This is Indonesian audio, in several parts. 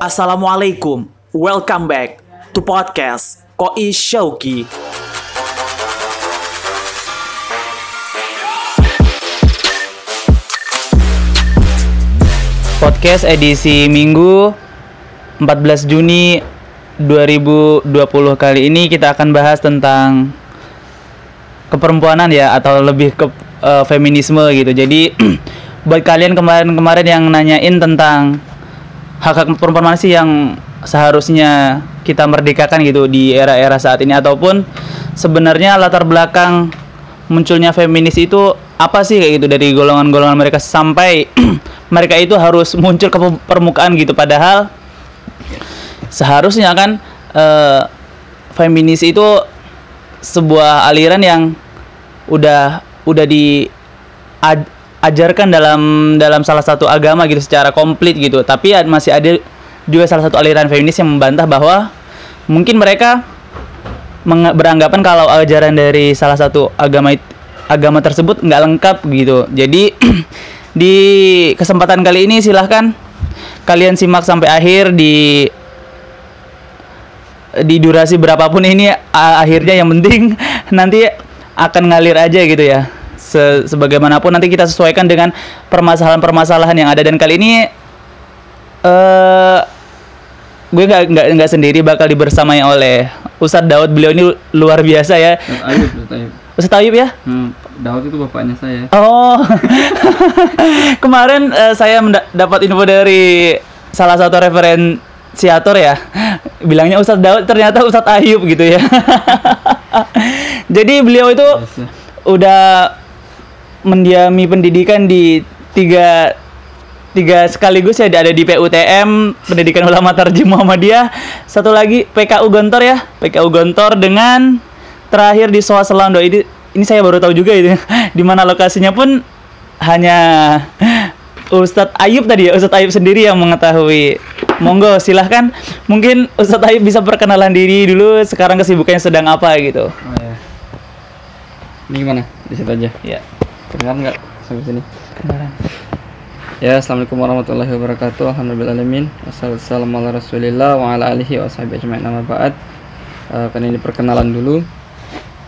Assalamualaikum, welcome back to podcast Koi Shauki. Podcast edisi Minggu 14 Juni 2020 kali ini kita akan bahas tentang keperempuanan ya atau lebih ke eh, feminisme gitu. Jadi buat kalian kemarin-kemarin yang nanyain tentang hak-hak perempuan mana sih yang seharusnya kita merdekakan gitu di era-era saat ini? Ataupun sebenarnya latar belakang munculnya feminis itu apa sih kayak gitu dari golongan-golongan mereka sampai mereka itu harus muncul ke permukaan gitu? Padahal seharusnya kan eh, feminis itu sebuah aliran yang udah udah diajarkan dalam dalam salah satu agama gitu secara komplit gitu tapi ad- masih ada juga salah satu aliran feminis yang membantah bahwa mungkin mereka beranggapan kalau ajaran dari salah satu agama agama tersebut nggak lengkap gitu. Jadi di kesempatan kali ini silahkan kalian simak sampai akhir di di durasi berapapun ini akhirnya yang penting nanti akan ngalir aja gitu ya. Se- sebagaimanapun nanti kita sesuaikan dengan permasalahan-permasalahan yang ada dan kali ini eh gue nggak nggak nggak sendiri bakal dibersamai oleh Ustadz Daud beliau ini luar biasa ya Ayub, Ayub. Ustadz Ayub ya Hmm, Daud itu bapaknya saya. Oh, kemarin eh, saya menda- dapat info dari salah satu referensiator ya, bilangnya Ustadz Daud ternyata Ustadz Ayub gitu ya. Jadi beliau itu Biasa. udah mendiami pendidikan di tiga tiga sekaligus ya ada di PUTM Pendidikan Ulama Tarjih Muhammadiyah satu lagi PKU Gontor ya PKU Gontor dengan terakhir di Soa Selando ini ini saya baru tahu juga itu di mana lokasinya pun hanya Ustadz Ayub tadi ya Ustadz Ayub sendiri yang mengetahui monggo silahkan mungkin Ustadz Ayub bisa perkenalan diri dulu sekarang kesibukannya sedang apa gitu Oh ya. Ini gimana? Di situ aja. ya Kedengaran nggak sampai sini? Ya, assalamualaikum warahmatullahi wabarakatuh. Alhamdulillahalamin. Wassalamualaikum ala rasulillah wa ala alihi wa sahbihi ajma'in amma ba'd. Eh, kan ini perkenalan dulu.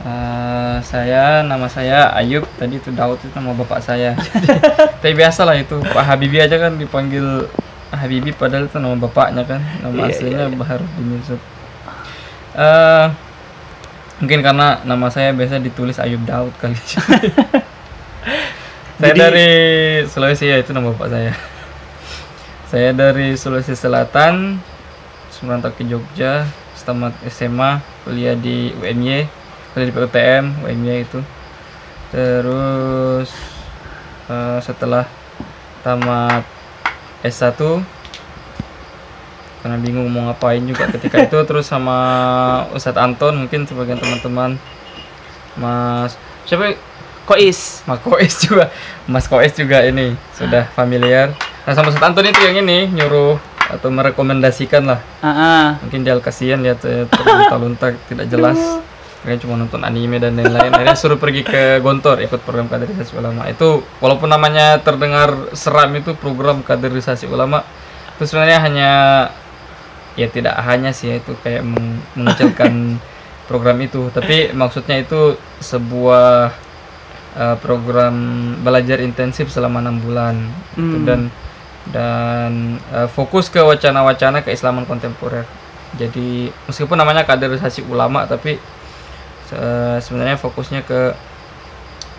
Eh, saya nama saya Ayub. Tadi itu Daud itu nama bapak saya. Tapi biasa lah itu. Pak Habibie aja kan dipanggil Habibie padahal itu nama bapaknya kan. Nama Iya, aslinya Baharudin Yusuf. Eh, mungkin karena nama saya biasa ditulis Ayub Daud kali. Saya Jadi- dari Sulawesi ya itu nama bapak saya. Saya dari Sulawesi Selatan, merantau ke Jogja, tamat SMA, kuliah di UNY, kuliah di PUTM, UNY itu. Terus eh, setelah tamat S1 karena bingung mau ngapain juga ketika itu terus sama Ustadz Anton mungkin sebagian teman-teman Mas siapa Kois. Mas Koes juga. Mas Koes juga ini sudah familiar. Nah sama Ustadz Anton itu yang ini nyuruh atau merekomendasikan lah. Ah, ah. mungkin dia kasihan lihat saya terlunta-lunta tidak jelas. Kayaknya cuma nonton anime dan lain-lain. Akhirnya suruh pergi ke Gontor ikut program kaderisasi ulama. Itu walaupun namanya terdengar seram itu program kaderisasi ulama. Itu sebenarnya hanya ya tidak hanya sih ya, itu kayak meng- mengecilkan program itu. Tapi maksudnya itu sebuah uh, program belajar intensif selama enam bulan Gitu. Hmm. dan dan uh, fokus ke wacana-wacana keislaman kontemporer jadi meskipun namanya kaderisasi ulama tapi se- sebenarnya fokusnya ke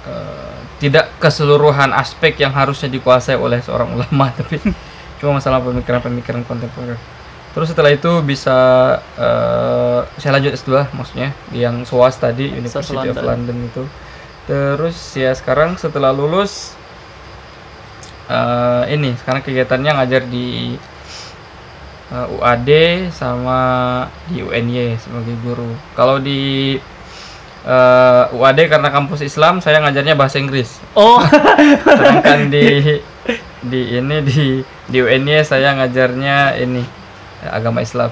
uh, tidak keseluruhan aspek yang harusnya dikuasai oleh seorang ulama tapi cuma masalah pemikiran-pemikiran kontemporer terus setelah itu bisa uh, saya lanjut S2 maksudnya yang SOAS tadi University of. London itu terus ya sekarang setelah lulus eh, ini sekarang kegiatannya ngajar di eh, UAD sama di UNY sebagai guru. Kalau di eh, UAD karena kampus Islam saya ngajarnya bahasa Inggris. Oh. Sedangkan di di ini di di UNY saya ngajarnya ini agama Islam.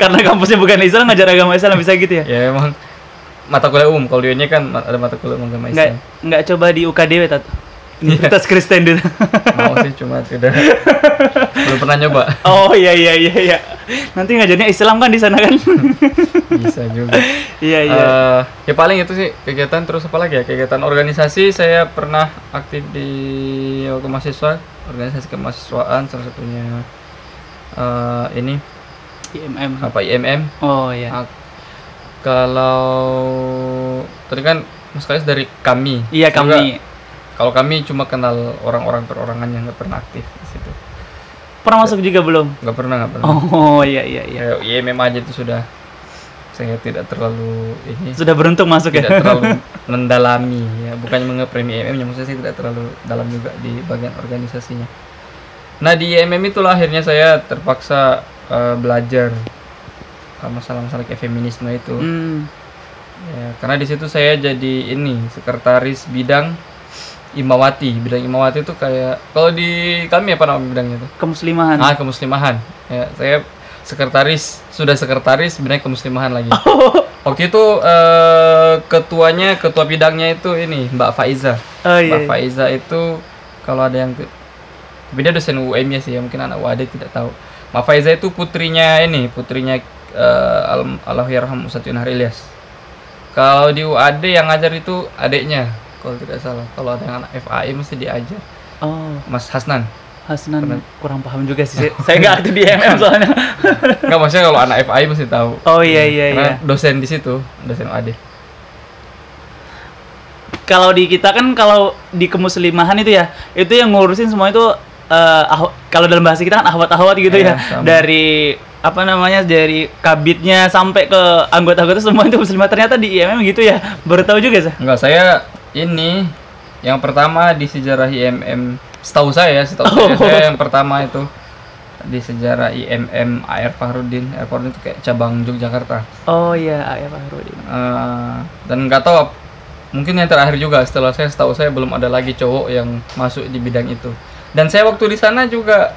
Karena kampusnya bukan Islam ngajar agama Islam bisa gitu ya? Ya emang mata kuliah umum. Kalau di kan ada mata kuliah umum agama Islam nggak coba di UKDW tat. Universitas Kristen itu. mau sih cuma tidak. Belum pernah nyoba. Oh iya iya iya iya. Nanti ngajarnya Islam kan di sana kan? bisa juga. Iya iya. Eh, ya paling itu sih kegiatan. Terus apa lagi ya? Kegiatan organisasi. Saya pernah aktif di waktu mahasiswa. Organisasi kemahasiswaan salah satunya eh, ini. IMM. apa IMM Oh iya. Ah, kalau tadi kan Mas Kais dari kami. Iya Juga, kami. kalau kami cuma kenal orang-orang perorangan yang nggak pernah aktif di situ. Pernah masuk juga belum? nggak pernah nggak pernah. Oh iya iya iya. ya IMM aja itu sudah saya tidak terlalu ini. Sudah beruntung masuk ya. tidak terlalu mendalami ya. Bukannya mengepremi IMM nya maksudnya saya tidak terlalu dalam juga di bagian organisasinya. Nah di IMM itulah akhirnya saya terpaksa eh, belajar masalah-masalah kayak feminisme itu Hmm. ya, karena di situ saya jadi ini sekretaris bidang Imawati bidang Imawati itu kayak kalau di kami apa nama bidangnya itu Kemuslimahan. ah kemuslimahan ya saya sekretaris sudah sekretaris bidang kemuslimahan lagi Waktu itu eh, ketuanya, ketua bidangnya itu ini Mbak Faiza. Oh iya. Mbak Faiza itu kalau ada yang tapi dia dosen UM ya sih, ya, mungkin anak UAD tidak tahu. Mbak Faiza itu putrinya ini, putrinya eh, Al Allahyarham Ustadz Yunhar Ilyas. Kalau di UAD yang ngajar itu adiknya, kalau tidak salah. Kalau ada yang anak FAI mesti diajar. Oh, Mas Hasnan. Hasnan Pernah. kurang paham juga sih. Saya- nggak aktif di IMM soalnya. Enggak maksudnya kalau anak FAI mesti tahu. Oh iya iya Karena iya. dosen di situ, dosen UAD. Kalau di kita kan kalau di kemuslimahan itu ya, itu yang ngurusin semua itu ahwa- kalau dalam bahasa kita kan ahwat-ahwat gitu Iya, ya. sama. Dari apa namanya dari kabitnya sampai ke anggota-anggota semua itu muslimah ternyata di IMM gitu ya. Baru tahu juga sih. Enggak, saya ini yang pertama di sejarah IMM setahu saya, setahu saya, Oh. saya yang pertama itu di sejarah IMM AR Fahrudin. AR Fahrudin itu kayak cabang Yogyakarta. Oh iya, ya Pak Rudi. Eh, dan nggak tahu mungkin yang terakhir juga setelah saya setahu saya belum ada lagi cowok yang masuk di bidang itu. Dan saya waktu di sana juga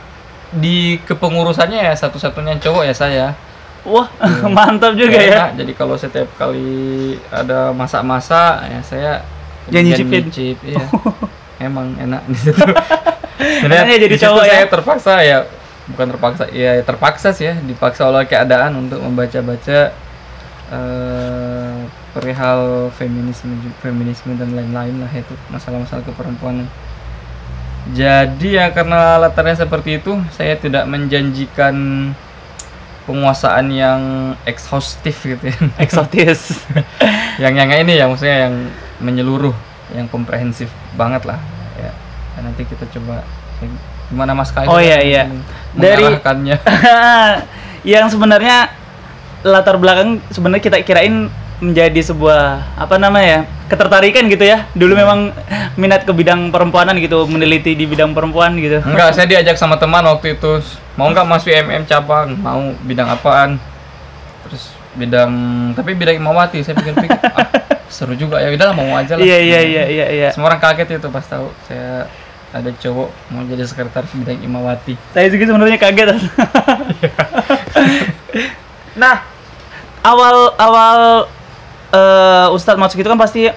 di kepengurusannya ya satu-satunya cowok ya saya. Wah, mantap juga ya. enak, Jadi kalau setiap kali ada masak-masak ya saya kemudian nyicipin. nyicip, iya. Emang enak di situ. Makanya jadi di cowok ya? Saya terpaksa ya bukan terpaksa ya terpaksa sih ya dipaksa oleh keadaan untuk membaca-baca eh perihal feminisme feminisme dan lain-lain lah itu masalah-masalah keperempuanan. Jadi ya karena latarnya seperti itu, saya tidak menjanjikan penguasaan yang exhaustif gitu ya. Eksotis. yang yang ini ya maksudnya yang menyeluruh, yang komprehensif banget lah. Ya. Dan nanti kita coba gimana Mas Kai? Oh, iya, iya. Dari- yang sebenarnya latar belakang sebenarnya kita kirain menjadi sebuah apa namanya ya ketertarikan gitu ya dulu memang minat ke bidang perempuanan gitu meneliti di bidang perempuan gitu Enggak, saya diajak sama teman waktu itu. Mau nggak masuk MM cabang? Mau bidang apaan? Terus bidang tapi bidang Imawati saya pikir-pikir ah, seru juga ya udah mau aja lah. iya iya iya iya iya Semua orang kaget itu pas tahu saya ada cowok mau jadi sekretaris bidang Imawati. saya juga sebenarnya kaget nah awal awal eh, Ustadz masuk itu kan pasti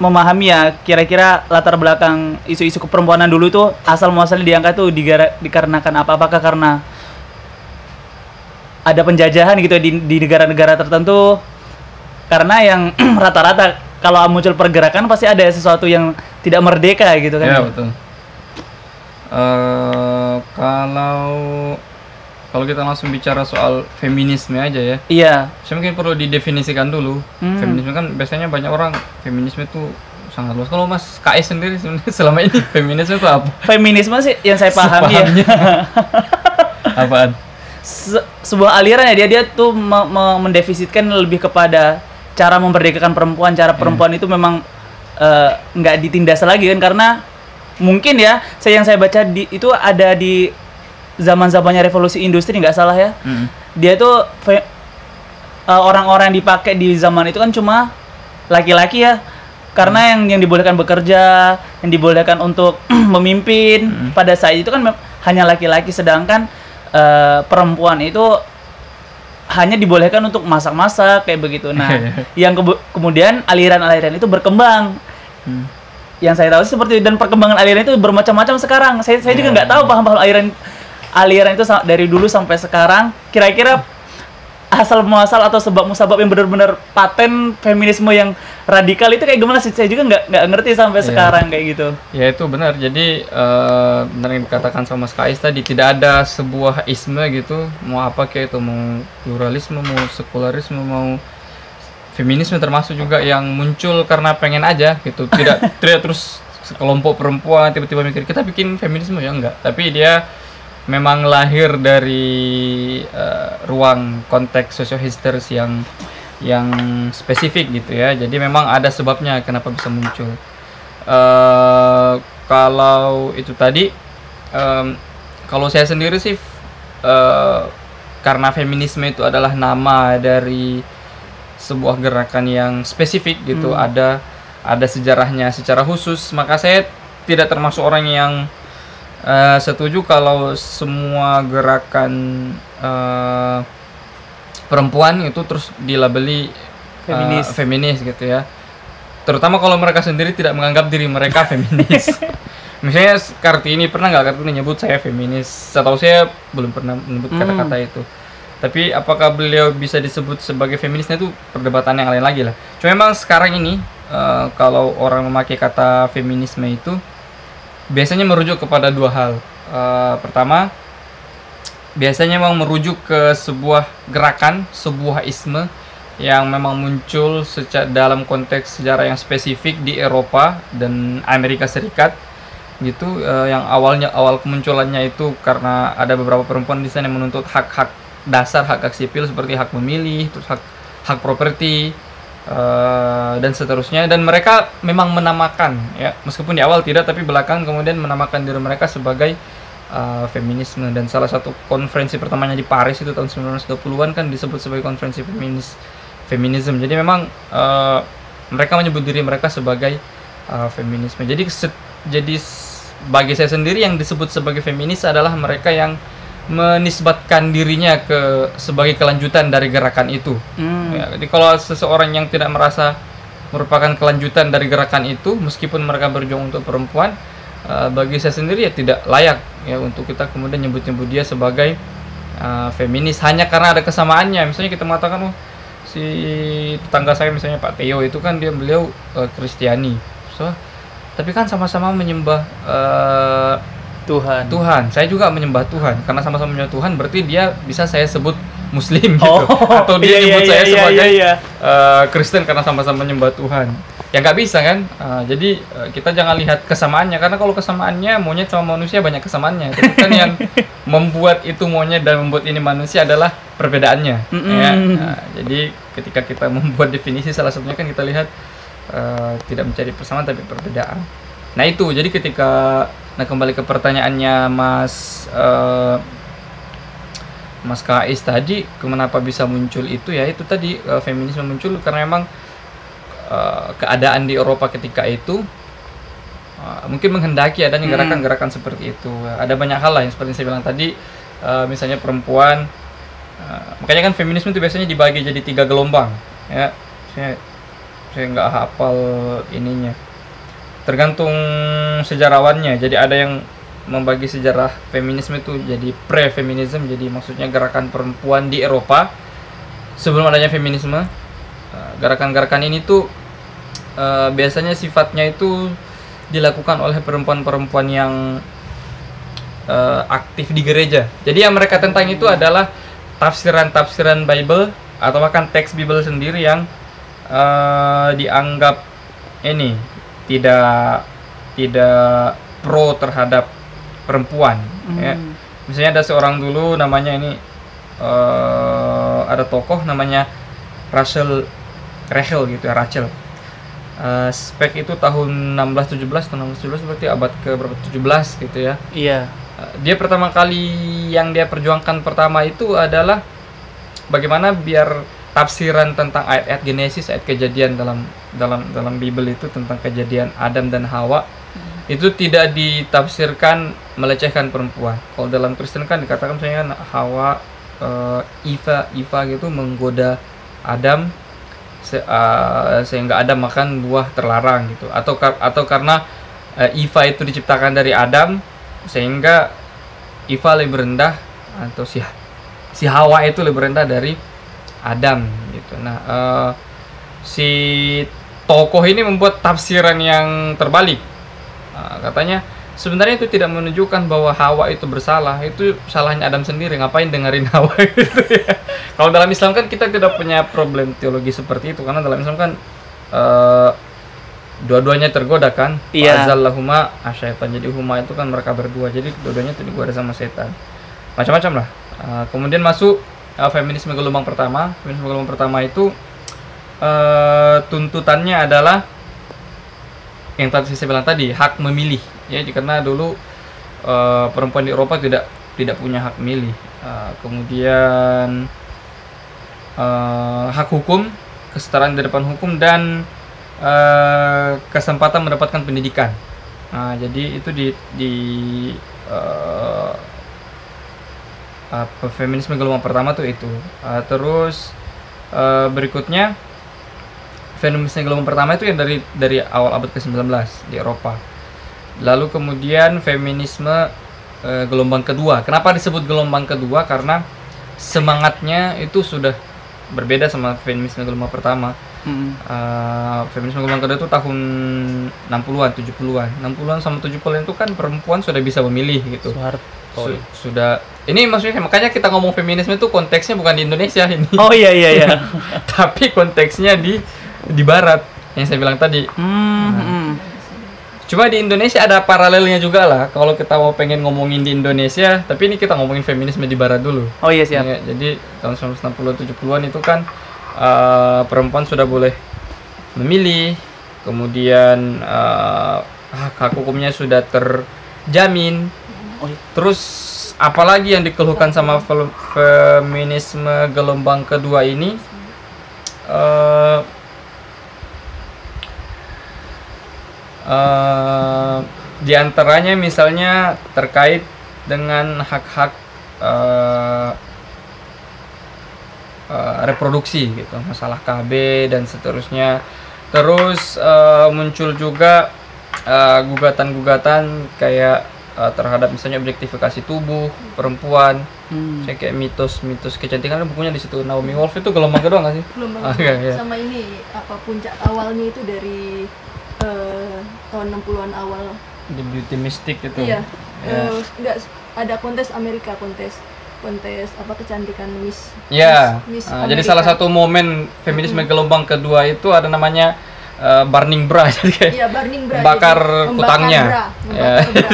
memahami ya kira-kira latar belakang isu-isu keperempuanan dulu itu asal muasalnya diangkat tuh digara- dikarenakan apa? Apakah karena ada penjajahan gitu di, di negara-negara tertentu? Karena yang rata-rata kalau muncul pergerakan pasti ada sesuatu yang tidak merdeka gitu kan? Ya betul. Eh kalau kalau kita langsung bicara soal feminisme aja ya, iya saya mungkin perlu didefinisikan dulu. Hmm. Feminisme kan biasanya banyak orang feminisme itu sangat luas. Kalau Mas KS sendiri sebenarnya selama ini feminisme itu apa? feminisme sih yang saya pahami ya. Apaan? Se- sebuah aliran ya dia dia tuh me- me- mendefisitkan lebih kepada cara memperdekakan perempuan cara perempuan itu memang eh, nggak ditindas lagi kan karena mungkin ya saya yang saya baca di itu ada di zaman zamannya revolusi industri nggak salah ya. Mm. dia tuh fe- eh, orang-orang yang dipakai di zaman itu kan cuma laki-laki ya. Karena yang yang dibolehkan bekerja yang dibolehkan untuk memimpin pada saat itu kan hanya laki-laki. Sedangkan eh, perempuan itu hanya dibolehkan untuk masak-masak kayak begitu. Nah yang kebe- kemudian aliran-aliran itu berkembang. Hmm. yang saya tahu sih seperti dan perkembangan aliran itu bermacam-macam sekarang. Saya saya juga nggak tahu paham-paham aliran aliran itu dari dulu sampai sekarang. Kira-kira asal muasal atau sebab musabab yang benar-benar paten feminisme yang radikal itu kayak gimana sih? Saya juga nggak nggak ngerti sampai Iya. sekarang kayak gitu. Ya itu benar. Jadi eh, benar yang dikatakan sama Mas Kais tadi tidak ada sebuah isme gitu mau apa kayak itu mau pluralisme mau sekularisme mau feminisme termasuk juga yang muncul karena pengen aja gitu tidak tidak terus sekelompok perempuan tiba-tiba mikir kita bikin feminisme ya enggak tapi dia memang lahir dari eh, ruang konteks sosiohistoris yang yang spesifik gitu ya. Jadi memang ada sebabnya kenapa bisa muncul. Eh kalau itu tadi em, kalau saya sendiri sih eh, karena feminisme itu adalah nama dari sebuah gerakan yang spesifik gitu ada ada sejarahnya secara khusus maka saya tidak termasuk orang yang eh, setuju kalau semua gerakan eh, perempuan itu terus dilabeli eh, Feminis. feminis gitu ya. Terutama kalau mereka sendiri tidak menganggap diri mereka feminis. Misalnya Kartini pernah nggak Kartini nyebut saya feminis? Setahu saya belum pernah menyebut kata-kata itu. Tapi apakah beliau bisa disebut sebagai feminisnya itu perdebatan yang lain lagi lah. Cuma memang sekarang ini eh, kalau orang memakai kata feminisme itu biasanya merujuk kepada dua hal. Eh, pertama biasanya memang merujuk ke sebuah gerakan, sebuah isme yang memang muncul secara dalam konteks sejarah yang spesifik di Eropa dan Amerika Serikat gitu. Eh, yang awalnya awal kemunculannya itu karena ada beberapa perempuan di sana yang menuntut hak-hak dasar hak hak sipil seperti hak memilih terus hak hak properti eh, dan seterusnya dan mereka memang menamakan ya meskipun di awal tidak tapi belakangan kemudian menamakan diri mereka sebagai uh, feminisme dan salah satu konferensi pertamanya di Paris itu tahun 1920-an kan disebut sebagai konferensi feminis feminisme. Jadi memang uh, mereka menyebut diri mereka sebagai uh, feminisme. Jadi jadi bagi saya sendiri yang disebut sebagai feminis adalah mereka yang menisbatkan dirinya ke sebagai kelanjutan dari gerakan itu. Hmm. Ya, jadi kalau seseorang yang tidak merasa merupakan kelanjutan dari gerakan itu, meskipun mereka berjuang untuk perempuan, eh, bagi saya sendiri ya tidak layak ya untuk kita kemudian nyebut-nyebut dia sebagai eh, feminis hanya karena ada kesamaannya. Misalnya kita mengatakan oh si tetangga saya misalnya Pak Teo itu kan dia beliau eh, Kristiani, so tapi kan sama-sama menyembah eh, Tuhan. Tuhan. Saya juga menyembah Tuhan karena sama-sama menyembah Tuhan berarti dia bisa saya sebut Muslim gitu Oh, atau dia iya, nyebut iya, saya iya, sebagai iya, iya. eh, Kristen karena sama-sama menyembah Tuhan. Ya nggak bisa kan? Eh, jadi eh, kita jangan lihat kesamaannya karena kalau kesamaannya monyet sama manusia banyak kesamaannya. Tapi kan yang membuat itu monyet dan membuat ini manusia adalah perbedaannya. Mm-mm. Ya. Nah, jadi ketika kita membuat definisi salah satunya kan kita lihat eh, tidak mencari persamaan tapi perbedaan. Nah itu. Jadi ketika nah kembali ke pertanyaannya Mas eh, Mas Kais tadi kenapa bisa muncul itu? Ya itu tadi eh, feminisme muncul karena memang eh, keadaan di Eropa ketika itu eh, mungkin menghendaki adanya Hmm. gerakan-gerakan seperti itu. Ada banyak hal lah yang seperti saya bilang tadi eh, misalnya perempuan eh, makanya kan feminisme itu biasanya dibagi jadi tiga gelombang ya. Saya saya nggak hafal ininya tergantung sejarawannya. Jadi ada yang membagi sejarah feminisme itu jadi pre-feminism jadi maksudnya gerakan perempuan di Eropa. Sebelum adanya feminisme Eh, gerakan-gerakan ini tuh eh, biasanya sifatnya itu dilakukan oleh perempuan-perempuan yang eh, aktif di gereja. Jadi yang mereka tentang itu adalah tafsiran-tafsiran Bible atau bahkan teks Bible sendiri yang dianggap ini tidak tidak pro terhadap perempuan ya. Hmm. misalnya ada seorang dulu namanya ini eh, ada tokoh namanya Rachel Rachel gitu ya Rachel Eh, spek itu tahun 1617 tahun 1617 berarti abad ke berapa 17 gitu ya Iya. Uh, dia pertama kali yang dia perjuangkan pertama itu adalah bagaimana biar tafsiran tentang ayat-ayat Genesis, ayat kejadian dalam dalam dalam Bible itu tentang kejadian Adam dan Hawa itu tidak ditafsirkan melecehkan perempuan. Kalau dalam Kristen kan dikatakan misalnya kan Hawa uh, Eva Eva gitu menggoda Adam se- uh, sehingga Adam makan buah terlarang gitu atau kar- atau karena uh, Eva itu diciptakan dari Adam sehingga Eva lebih rendah atau si si Hawa itu lebih rendah dari Adam gitu. Nah, uh, si tokoh ini membuat tafsiran yang terbalik. Uh, katanya sebenarnya itu tidak menunjukkan bahwa Hawa itu bersalah, itu salahnya Adam sendiri. Ngapain dengerin Hawa gitu ya. Kalau dalam Islam kan kita tidak punya problem teologi seperti itu karena dalam Islam kan uh, dua-duanya tergoda kan. Iya. Azallahuma asyaitan. Jadi huma itu kan mereka berdua. Jadi dua-duanya itu digoda sama setan. Macam-macam lah. Uh, kemudian masuk uh, feminisme gelombang pertama. Feminisme gelombang pertama itu uh, tuntutannya adalah yang tadi saya bilang tadi hak memilih. Ya karena dulu uh, perempuan di Eropa tidak tidak punya hak milih Uh, kemudian uh, hak hukum kesetaraan di depan hukum dan uh, kesempatan mendapatkan pendidikan. Nah jadi itu di di uh, apa feminisme gelombang pertama tuh itu. Uh, terus uh, berikutnya feminisme gelombang pertama itu yang dari dari awal abad ke-19 di Eropa. Lalu kemudian feminisme eh, gelombang kedua. Kenapa disebut gelombang kedua? Karena semangatnya itu sudah berbeda sama feminisme gelombang pertama. Mm. Eh, feminisme gelombang kedua itu tahun 60-an, 70-an. 60-an sama 70-an itu kan perempuan sudah bisa memilih gitu. Su- sudah ini maksudnya makanya kita ngomong feminisme itu konteksnya bukan di Indonesia ini. Oh iya iya iya. tapi konteksnya di di barat yang saya bilang tadi Hmm, hmm. cuma di Indonesia ada paralelnya juga lah kalau kita mau pengen ngomongin di Indonesia tapi ini kita ngomongin feminisme di barat dulu Oh iya siap. Ya, jadi tahun 1960 70-an itu kan eh, perempuan sudah boleh memilih kemudian eh, hak hak hukumnya sudah terjamin Oh, iya. terus apalagi yang dikeluhkan sama feminisme gelombang kedua ini eh eh, di antaranya misalnya terkait dengan hak-hak eh, eh, reproduksi gitu masalah KB dan seterusnya terus eh, muncul juga gugatan-gugatan kayak eh, terhadap misalnya objektifikasi tubuh perempuan Hmm. kayak mitos-mitos kecantikan bukunya di situ Naomi Wolf itu gelombang kedua nggak sih belum Ah, banget. iya, iya. sama ini apa puncak awalnya itu dari eh, tahun 60-an awal di beauty mystic itu iya Ya. Eh, nggak ada kontes Amerika kontes kontes apa kecantikan Miss Ya, Miss, Miss ah, jadi salah satu momen feminisme gelombang kedua itu ada namanya eh, burning bra, jadi kayak Iya, burning bra. bakar jadi kutangnya. bra, Ya. bra.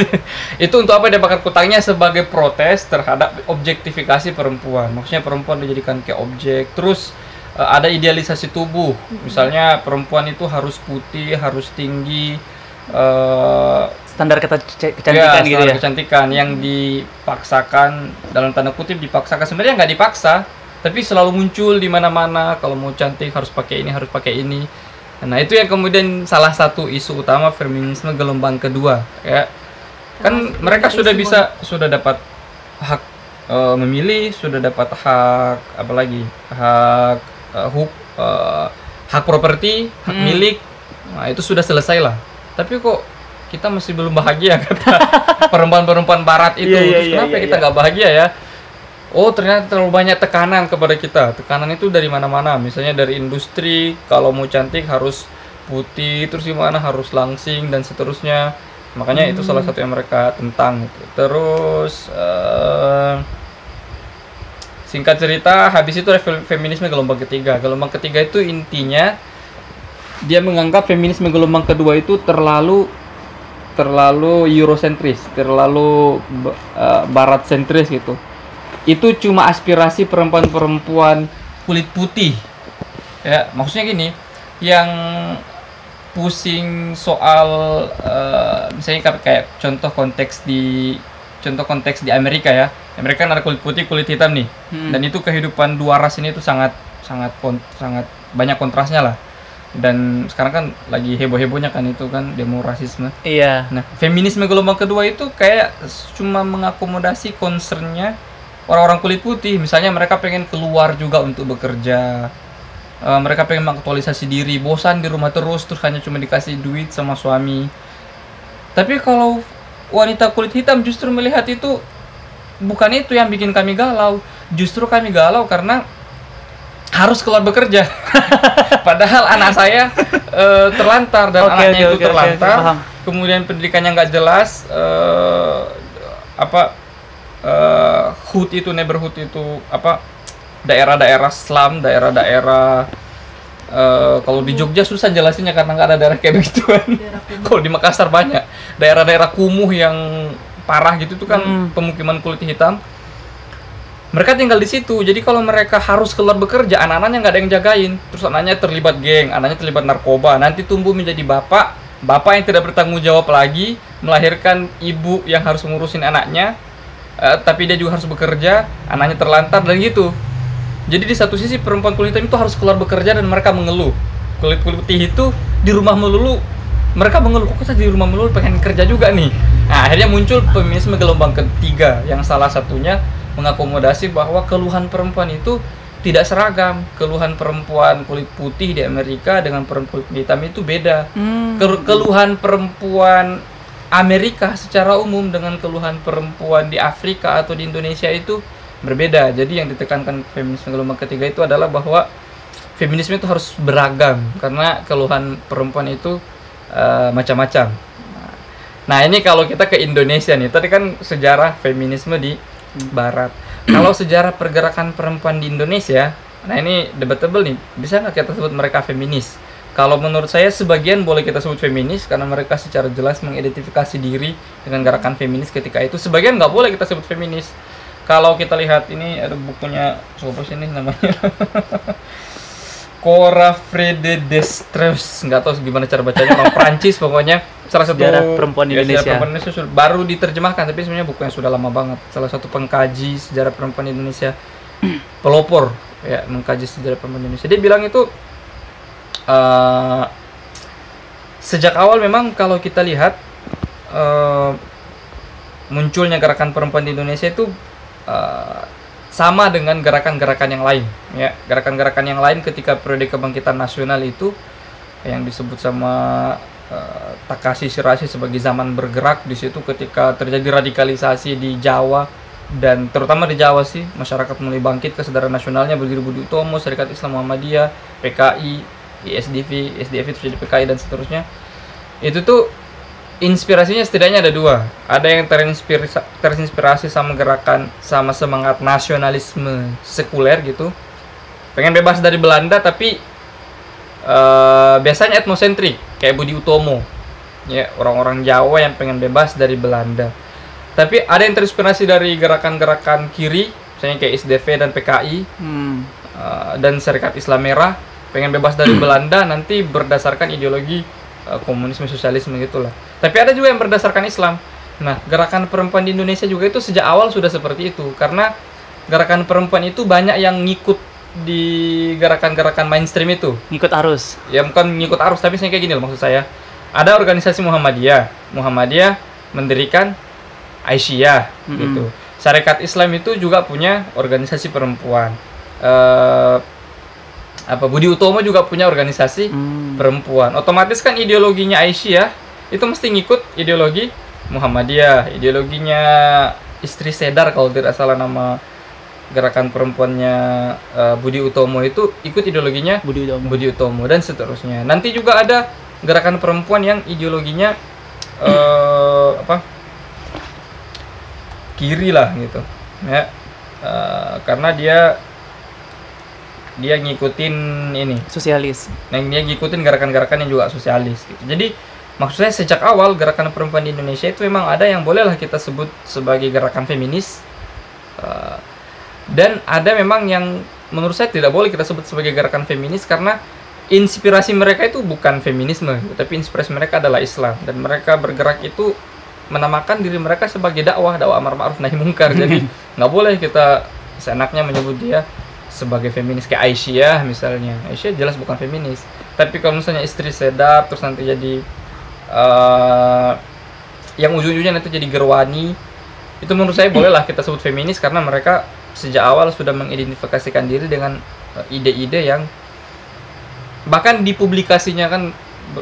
itu untuk apa dia bakar kutangnya sebagai protes terhadap objektifikasi perempuan. Maksudnya perempuan dijadikan kayak objek. Terus ada idealisasi tubuh. Misalnya perempuan itu harus putih, harus tinggi. eh Standar kata ya, kecantikan gitu standar ya. kecantikan yang dipaksakan dalam tanda kutip dipaksakan sebenarnya nggak dipaksa tapi selalu muncul di mana-mana kalau mau cantik harus pakai ini harus pakai ini nah itu yang kemudian salah satu isu utama feminisme gelombang kedua ya kan Termasuk mereka sudah Simon. bisa sudah dapat hak eh, memilih sudah dapat hak apa lagi hak eh, huk eh, hak properti hak Hmm. milik nah itu sudah selesai lah tapi kok kita masih belum bahagia kata perempuan-perempuan barat itu Iya, iya, Terus iya, kenapa iya, kita iya. nggak bahagia ya oh ternyata terlalu banyak tekanan kepada kita tekanan itu dari mana-mana misalnya dari industri kalau mau cantik harus putih terus gimana harus langsing dan seterusnya makanya itu salah Hmm. satu yang mereka tentang gitu. terus eh, singkat cerita habis itu ada fe- feminisme gelombang ketiga. Gelombang ketiga itu intinya dia menganggap feminisme gelombang kedua itu terlalu terlalu eurosentris terlalu ba- eh, barat sentris gitu. Itu cuma aspirasi perempuan-perempuan kulit putih. Ya maksudnya gini yang pusing soal eh, misalnya kayak contoh konteks di contoh konteks di Amerika ya Amerika kan ada kulit putih kulit hitam nih Hmm. dan itu kehidupan dua ras ini tuh sangat sangat kon- sangat banyak kontrasnya lah dan sekarang kan lagi heboh-hebohnya kan itu kan demo rasisme Iya. Nah, feminisme gelombang kedua itu kayak cuma mengakomodasi concernnya orang-orang kulit putih. Misalnya mereka pengen keluar juga untuk bekerja. Eh, mereka pengen mengaktualisasi diri bosan di rumah terus terus hanya cuma dikasih duit sama suami tapi kalau wanita kulit hitam justru melihat itu bukan itu yang bikin kami galau. Justru kami galau karena harus keluar bekerja. Padahal anak saya eh, terlantar dan Oke, anaknya oke, itu oke, terlantar. paham. kemudian pendidikannya nggak jelas eh, apa eh, hood itu neighborhood itu apa daerah-daerah slum daerah-daerah eh, kalau di Jogja susah jelasinnya karena nggak ada daerah kayak begituan. Kalau di Makassar banyak. Daerah-daerah kumuh yang parah gitu tuh kan Hmm. pemukiman kulit hitam. Mereka tinggal di situ. Jadi kalau mereka harus keluar bekerja anak-anaknya nggak ada yang jagain. Terus anaknya terlibat geng anaknya terlibat narkoba. Nanti tumbuh menjadi bapak. Bapak yang tidak bertanggung jawab lagi melahirkan ibu yang harus ngurusin anaknya. Eh, tapi dia juga harus bekerja anaknya terlantar dan gitu. Jadi di satu sisi perempuan kulit hitam itu harus keluar bekerja dan mereka mengeluh. Kulit kulit putih itu di rumah melulu mereka mengeluh kok saya di rumah melulu? Pengen kerja juga nih. Nah akhirnya muncul feminisme gelombang ketiga yang salah satunya mengakomodasi bahwa keluhan perempuan itu tidak seragam. Keluhan perempuan kulit putih di Amerika dengan perempuan kulit hitam itu beda. Kel- keluhan perempuan Amerika secara umum dengan keluhan perempuan di Afrika atau di Indonesia itu berbeda. Jadi yang ditekankan feminisme gelombang ketiga itu adalah bahwa feminisme itu harus beragam. Karena keluhan perempuan itu eh, macam-macam. Nah ini kalau kita ke Indonesia nih, tadi kan sejarah feminisme di Barat. Kalau sejarah pergerakan perempuan di Indonesia, nah ini debatable nih, bisa nggak kita sebut mereka feminis? Kalau menurut saya sebagian boleh kita sebut feminis karena mereka secara jelas mengidentifikasi diri dengan gerakan feminis ketika itu. Sebagian nggak boleh kita sebut feminis. Kalau kita lihat ini ada bukunya siapa sih ini namanya? Cora Frede Destres nggak tahu gimana cara bacanya orang Prancis pokoknya. Salah satu Sejarah perempuan ya, sejarah Indonesia. perempuan Indonesia sudah- baru diterjemahkan tapi sebenarnya bukunya sudah lama banget. Salah satu pengkaji sejarah perempuan Indonesia. Pelopor. Ya mengkaji sejarah perempuan Indonesia. Dia bilang itu eh, sejak awal memang kalau kita lihat eh, munculnya gerakan perempuan di Indonesia itu eh, sama dengan gerakan-gerakan yang lain ya gerakan-gerakan yang lain ketika periode kebangkitan nasional itu yang disebut sama eh, Takashi Shiraishi sebagai zaman bergerak di situ ketika terjadi radikalisasi di Jawa dan terutama di Jawa sih masyarakat mulai bangkit kesadaran nasionalnya berdiri Budi Utomo, Serikat Islam Muhammadiyah, PKI, ISDV, SDF itu jadi PKI dan seterusnya. Itu tuh inspirasinya setidaknya ada dua. Ada yang terinspirasi, terinspirasi sama gerakan sama semangat nasionalisme sekuler gitu. Pengen bebas dari Belanda tapi eh, biasanya etnosentrik kayak Budi Utomo. Ya, orang-orang Jawa yang pengen bebas dari Belanda. Tapi ada yang terinspirasi dari gerakan-gerakan kiri, misalnya kayak SDV dan PKI Hmm. eh, dan Serikat Islam Merah pengen bebas dari Belanda nanti berdasarkan ideologi eh, komunisme sosialisme gitulah. Tapi ada juga yang berdasarkan Islam. Nah, gerakan perempuan di Indonesia juga itu sejak awal sudah seperti itu karena gerakan perempuan itu banyak yang ngikut di gerakan-gerakan mainstream itu. Ngikut arus. Ya bukan ngikut arus tapi saya kayak gini loh maksud saya. Ada organisasi Muhammadiyah. Muhammadiyah mendirikan Aisyah Mm-mm. gitu. Syarikat Islam itu juga punya organisasi perempuan. Eh apa Budi Utomo juga punya organisasi Hmm. perempuan. Otomatis kan ideologinya Aisyah itu mesti ngikut ideologi Muhammadiyah, ideologinya istri Sedar kalau tidak salah nama gerakan perempuannya eh, Budi Utomo itu ikut ideologinya Budi Utomo. Budi Utomo dan seterusnya. Nanti juga ada gerakan perempuan yang ideologinya eh apa? kiri lah gitu. Ya. Eh, karena dia dia ngikutin ini Sosialis. yang dia ngikutin gerakan-gerakan yang juga sosialis gitu. Jadi maksud saya sejak awal gerakan perempuan di Indonesia itu memang ada yang bolehlah kita sebut sebagai gerakan feminis Uh, dan ada memang yang menurut saya tidak boleh kita sebut sebagai gerakan feminis karena inspirasi mereka itu bukan feminisme tapi inspirasi mereka adalah Islam dan mereka bergerak itu menamakan diri mereka sebagai dakwah dakwah amar ma'ruf nahi mungkar jadi nggak boleh kita seenaknya menyebut dia sebagai feminis kayak Aisyah misalnya. Aisyah jelas bukan feminis. Tapi kalau misalnya istri sedap terus nanti jadi eh yang ujung-ujungnya nanti jadi gerwani itu menurut saya bolehlah kita sebut feminis karena mereka sejak awal sudah mengidentifikasikan diri dengan eh, ide-ide yang bahkan di publikasinya kan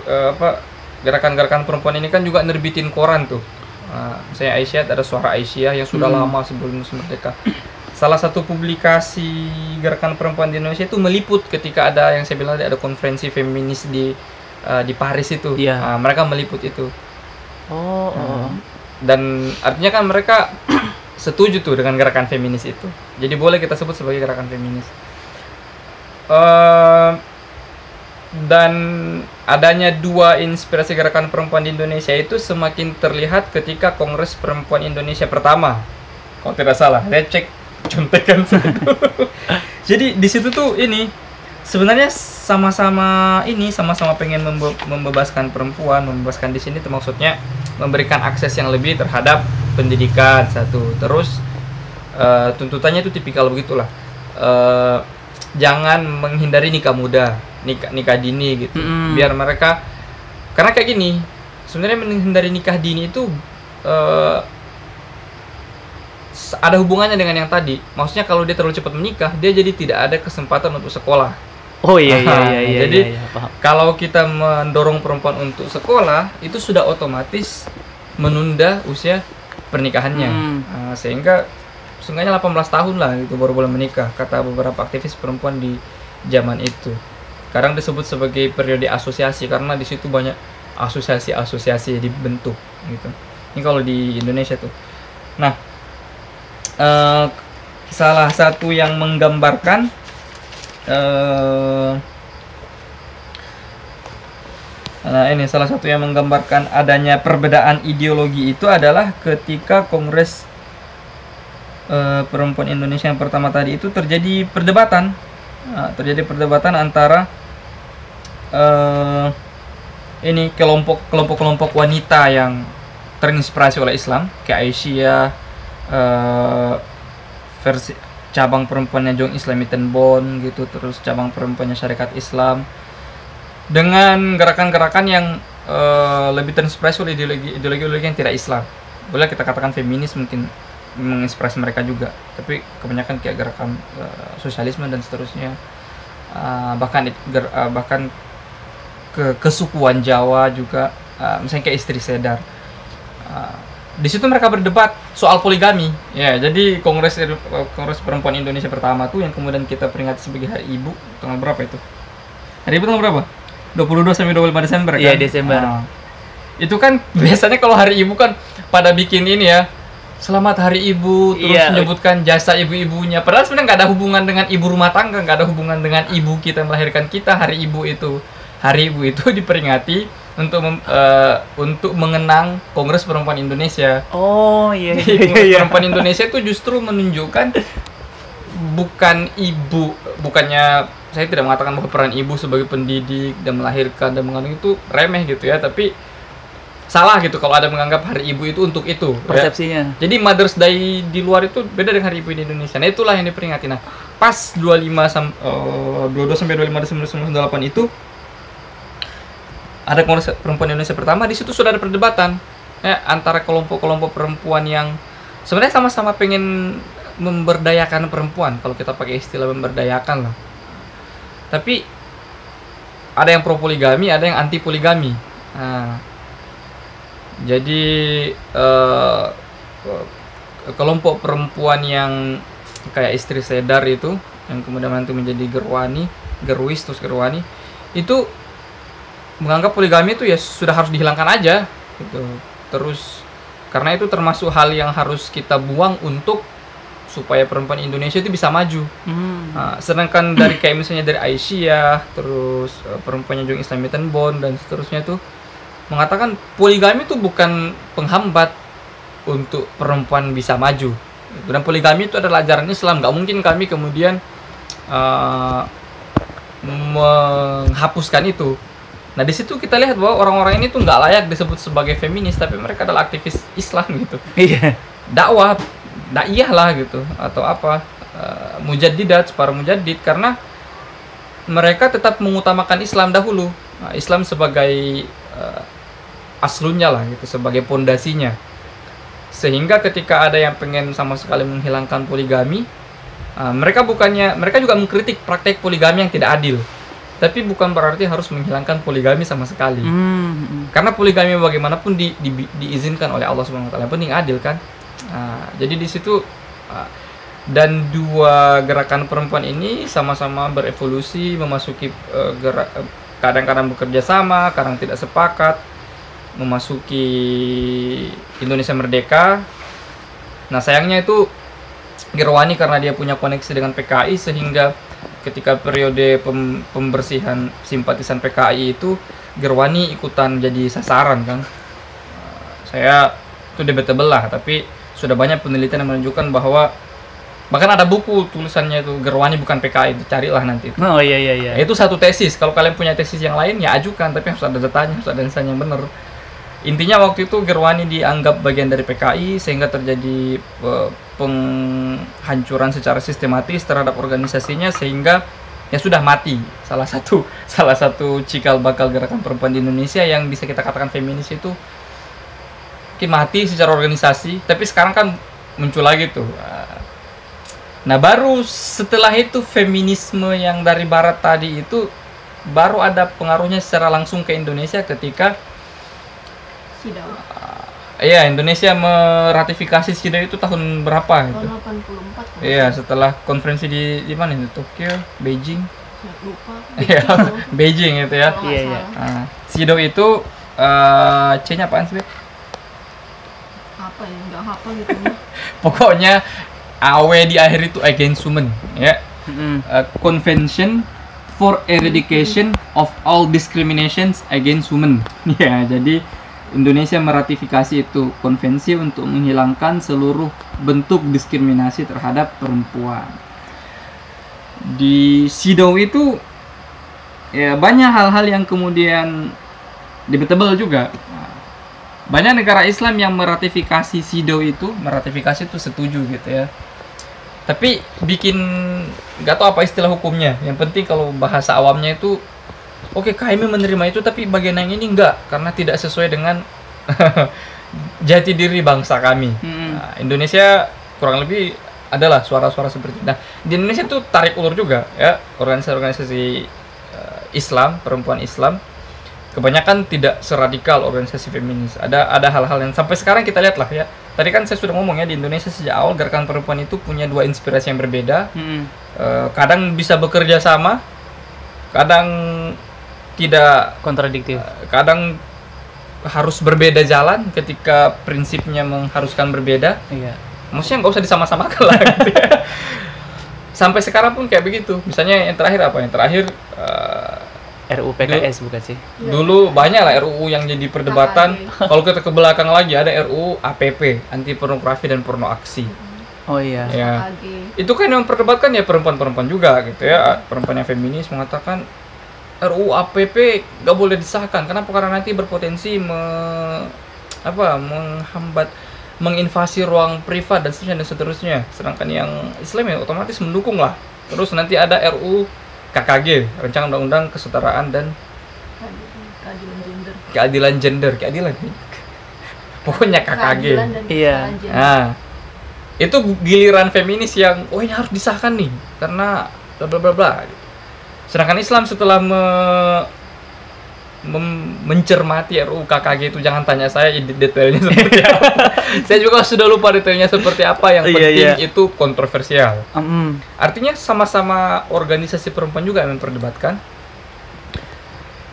eh, apa gerakan-gerakan perempuan ini kan juga nerbitin koran tuh. Nah, saya Aisyah ada suara Aisyah yang sudah lama sebelum merdeka salah satu publikasi gerakan perempuan di Indonesia itu meliput ketika ada yang saya bilang ada konferensi feminis di eh, di Paris itu. Iya. Nah, mereka meliput itu. Oh, oh. dan artinya kan mereka setuju tuh dengan gerakan feminis itu. Jadi boleh kita sebut sebagai gerakan feminis. Eh, dan adanya dua inspirasi gerakan perempuan di Indonesia itu semakin terlihat ketika Kongres Perempuan Indonesia pertama. Kalau tidak salah saya cek contekan jadi di situ tuh ini sebenarnya sama-sama ini sama-sama pengen membe- membebaskan perempuan membebaskan di sini maksudnya memberikan akses yang lebih terhadap pendidikan satu. Terus eh, tuntutannya itu tipikal begitulah. Eh, jangan menghindari nikah muda nikah nikah dini gitu. Mm-mm. biar mereka karena kayak gini sebenarnya menghindari nikah dini itu s- ada hubungannya dengan yang tadi maksudnya kalau dia terlalu cepat menikah dia jadi tidak ada kesempatan untuk sekolah Oh iya iya iya iya. jadi iya, iya, paham. kalau kita mendorong perempuan untuk sekolah itu sudah otomatis menunda usia pernikahannya Hmm. Nah, sehingga seenggaknya 18 tahun lah itu baru boleh menikah kata beberapa aktivis perempuan di zaman itu sekarang disebut sebagai periode asosiasi karena di situ banyak asosiasi-asosiasi dibentuk gitu ini kalau di Indonesia tuh nah eh, salah satu yang menggambarkan eh, Nah, ini salah satu yang menggambarkan adanya perbedaan ideologi itu adalah ketika Kongres eh, Perempuan Indonesia yang pertama tadi itu terjadi perdebatan, Nah, terjadi perdebatan antara eh, ini kelompok kelompok-kelompok wanita yang terinspirasi oleh Islam, kayak Aisyah, eh, versi cabang perempuannya Jong Islamiten Bon gitu, terus cabang perempuannya Syarikat Islam dengan gerakan-gerakan yang eh, lebih terinspirasi oleh ideologi ideologi yang tidak Islam. Boleh kita katakan feminis mungkin menginspirasi mereka juga, tapi kebanyakan kayak gerakan eh, sosialisme dan seterusnya. Eh, bahkan ger- eh, bahkan ke kesukuan Jawa juga, eh, misalnya kayak istri sedar. Eh, di situ mereka berdebat soal poligami. Ya, jadi Kongres Kongres Perempuan Indonesia pertama tuh yang kemudian kita peringati sebagai Hari Ibu tanggal berapa itu? Hari Ibu tanggal berapa? 22 sampai 25 Desember kan? Iya, Desember. Ah. itu kan biasanya kalau Hari Ibu kan pada bikin ini ya. Selamat Hari Ibu, terus Iya. menyebutkan jasa ibu-ibunya. Padahal sebenarnya nggak ada hubungan dengan ibu rumah tangga, nggak ada hubungan dengan ibu kita yang melahirkan kita. Hari Ibu itu, Hari Ibu itu diperingati untuk mem- eh, untuk mengenang Kongres Perempuan Indonesia. Oh iya Jadi iya Kongres iya. Perempuan Indonesia itu justru menunjukkan bukan ibu, bukannya saya tidak mengatakan bahwa peran ibu sebagai pendidik dan melahirkan dan mengandung itu remeh gitu ya, tapi salah gitu kalau ada menganggap hari ibu itu untuk itu. ya. Persepsinya. Jadi Mother's Day di luar itu beda dengan Hari Ibu di Indonesia. Nah, itulah yang diperingati. Nah, pas 25 sam eh, 22 sampai 25 Desember 1998 itu ada Kongres Perempuan Indonesia pertama di situ sudah ada perdebatan ya antara kelompok-kelompok perempuan yang sebenarnya sama-sama pengen memberdayakan perempuan kalau kita pakai istilah memberdayakan lah. Tapi ada yang pro poligami, ada yang anti poligami. Nah, jadi eh, kelompok perempuan yang kayak istri sedar itu yang kemudian nanti menjadi gerwani, gerwis terus gerwani itu menganggap poligami itu ya sudah harus dihilangkan aja gitu. Terus karena itu termasuk hal yang harus kita buang untuk supaya perempuan Indonesia itu bisa maju. Hmm. Nah, sedangkan dari kayak misalnya dari Aisyah, terus eh, perempuannya Jong Islamiten Bond dan seterusnya itu mengatakan poligami itu bukan penghambat untuk perempuan bisa maju. Dan poligami itu adalah ajaran Islam. Gak mungkin kami kemudian eh, menghapuskan itu. Nah di situ kita lihat bahwa orang-orang ini tuh nggak layak disebut sebagai feminis, tapi mereka adalah aktivis Islam gitu. Iya. dakwah daiyah lah gitu atau apa uh, mujaddidat para mujaddid karena mereka tetap mengutamakan Islam dahulu. Nah, Islam sebagai uh, aslunya lah gitu sebagai pondasinya. Sehingga ketika ada yang pengen sama sekali menghilangkan poligami uh, mereka bukannya mereka juga mengkritik praktek poligami yang tidak adil tapi bukan berarti harus menghilangkan poligami sama sekali. Hmm. Karena poligami bagaimanapun di, di- diizinkan oleh Allah Subhanahu wa taala. Penting adil kan. Nah, jadi di situ uh, dan dua gerakan perempuan ini sama-sama berevolusi memasuki uh, gerak uh, kadang-kadang bekerja sama, kadang tidak sepakat memasuki Indonesia merdeka. Nah, sayangnya itu Gerwani karena dia punya koneksi dengan PKI sehingga ketika periode pem- pembersihan simpatisan PKI itu Gerwani ikutan jadi sasaran kan. Uh, Saya itu debatable lah, tapi sudah banyak penelitian yang menunjukkan bahwa bahkan ada buku tulisannya itu Gerwani bukan PKI, carilah nanti itu. Oh iya iya iya. Ya, itu satu tesis. Kalau kalian punya tesis yang lain ya ajukan, tapi harus ada datanya, harus ada yang benar. Intinya waktu itu Gerwani dianggap bagian dari PKI sehingga terjadi eh, penghancuran secara sistematis terhadap organisasinya sehingga ya sudah mati. Salah satu salah satu cikal bakal gerakan perempuan di Indonesia yang bisa kita katakan feminis itu mati secara organisasi tapi sekarang kan muncul lagi tuh nah baru setelah itu feminisme yang dari barat tadi itu baru ada pengaruhnya secara langsung ke Indonesia ketika Sidau Iya, Indonesia meratifikasi SIDA itu tahun berapa itu? tahun 84 kalau Iya, setelah konferensi di di mana itu? Tokyo, Beijing. nggak lupa Iya, Beijing itu ya. Iya, iya. Nah, SIDO itu eh C-nya apaan sih? Apa ya nggak hafal gitu ya Pokoknya AW di akhir itu against women, ya. Mm-mm. Eh, Convention for Eradication of All Discriminations Against Women. Ya, jadi Indonesia meratifikasi itu konvensi untuk menghilangkan seluruh bentuk diskriminasi terhadap perempuan. Di SIDO itu ya banyak hal-hal yang kemudian debatable juga. Banyak negara Islam yang meratifikasi SIDO itu, meratifikasi itu setuju gitu ya tapi bikin nggak tahu apa istilah hukumnya yang penting kalau bahasa awamnya itu oke kami menerima itu tapi bagian yang ini enggak karena tidak sesuai dengan jati diri bangsa kami Mm-mm. Nah, Indonesia kurang lebih adalah suara-suara seperti itu. Nah, di Indonesia tuh tarik ulur juga ya organisasi-organisasi eh, Islam, perempuan Islam kebanyakan tidak seradikal organisasi feminis. Ada ada hal-hal yang sampai sekarang kita lihat lah ya. Tadi kan saya sudah ngomong ya di Indonesia sejak awal gerakan perempuan itu punya dua inspirasi yang berbeda. Mm-mm. Eh, kadang bisa bekerja sama, kadang tidak Kontradiktif. kadang harus berbeda jalan ketika prinsipnya mengharuskan berbeda. Iya. maksudnya nggak usah disama-samakan lah gitu ya. sampai sekarang pun kayak begitu. Misalnya yang terakhir apa? Yang terakhir eh, RUU PKS bukan sih? dulu banyak lah RUU yang jadi perdebatan. Kalau kita ke belakang lagi ada RUU APP anti pornografi dan porno aksi. Oh iya. ya itu kan yang memperdebatkan ya perempuan-perempuan juga gitu ya. Perempuan yang feminis mengatakan RUU APP nggak boleh disahkan. Kenapa? Karena nanti berpotensi me- apa menghambat menginvasi ruang privat dan seterusnya dan seterusnya. Sedangkan yang Islam ya otomatis mendukung lah. Terus nanti ada RUU KKG rencana undang-undang kesetaraan dan keadilan gender. Keadilan gender. Keadilan. Pokoknya KKG keadilan dan Iya. Nah, itu giliran feminis yang oh ini harus disahkan nih karena bla bla bla bla. Sedangkan Islam setelah me- mem- mencermati RUU KKG itu jangan tanya saya de- detailnya seperti apa. saya juga sudah lupa detailnya seperti apa yang Iya, penting iya. itu kontroversial. Mm-mm. Artinya sama-sama organisasi perempuan juga yang memperdebatkan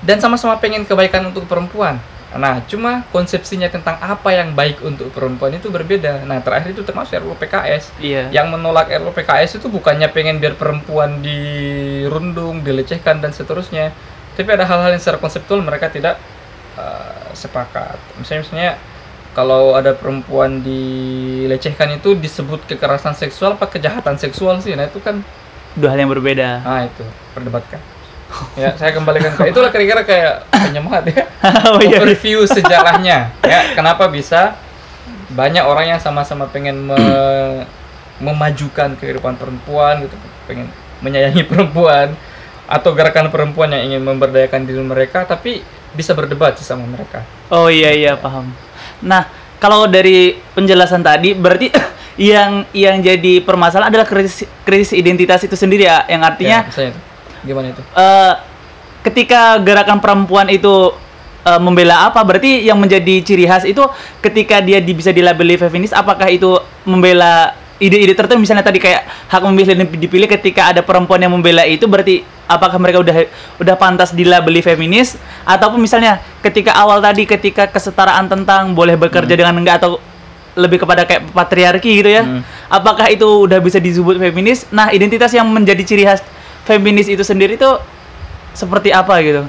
dan sama-sama pengen kebaikan untuk perempuan. Nah, cuma konsepsinya tentang apa yang baik untuk perempuan itu berbeda. Nah, terakhir itu termasuk RUU PKS. Iya. Yang menolak RUU PKS itu bukannya pengen biar perempuan dirundung, dilecehkan dan seterusnya. Tapi ada hal-hal yang secara konseptual mereka tidak uh, sepakat. Misalnya, misalnya kalau ada perempuan dilecehkan itu disebut kekerasan seksual apa kejahatan seksual sih. Nah, itu kan Dua hal yang berbeda. nah itu perdebatkan. Ya, saya kembalikan ke itulah kira-kira kayak penyemangat ya. oh iya. Overview sejarahnya ya, kenapa bisa banyak orang yang sama-sama pengen me- memajukan kehidupan perempuan gitu, pengen menyayangi perempuan atau gerakan perempuan yang ingin memberdayakan diri mereka tapi bisa berdebat sama mereka. Oh iya iya paham. Nah kalau dari penjelasan tadi berarti yang yang jadi permasalahan adalah krisis krisis identitas itu sendiri ya, yang artinya Ya. Gimana itu? eh, ketika gerakan perempuan itu eh, membela apa? Berarti yang menjadi ciri khas itu ketika dia di- bisa dilabeli feminis, apakah itu membela ide-ide tertentu misalnya tadi kayak hak memilih dan dipilih ketika ada perempuan yang membela itu berarti apakah mereka udah udah pantas dilabeli feminis ataupun misalnya ketika awal tadi ketika kesetaraan tentang boleh bekerja dengan enggak atau lebih kepada kayak patriarki gitu ya. Apakah itu udah bisa disebut feminis? Nah, identitas yang menjadi ciri khas feminis itu sendiri tuh seperti apa gitu?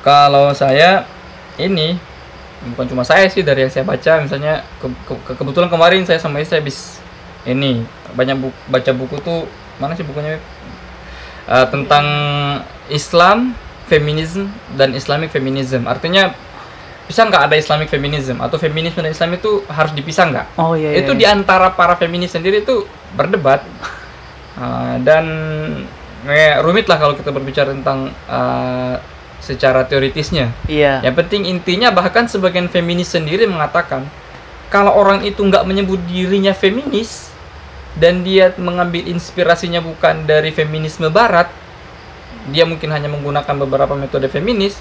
Kalau saya ini bukan cuma saya sih dari yang saya baca misalnya ke- ke- kebetulan kemarin saya sama istri habis ini banyak bu- baca buku tuh mana sih bukunya Eh, tentang Islam, feminisme dan Islamic feminism. Artinya bisa nggak ada Islamic feminism atau feminisme dan Islam itu harus dipisah nggak? Oh iya. iya, itu iya. di antara para feminis sendiri itu berdebat Uh, dan eh, rumit lah kalau kita berbicara tentang uh, secara teoritisnya. Iya. Yang penting intinya bahkan sebagian feminis sendiri mengatakan kalau orang itu nggak menyebut dirinya feminis dan dia mengambil inspirasinya bukan dari feminisme barat, dia mungkin hanya menggunakan beberapa metode feminis,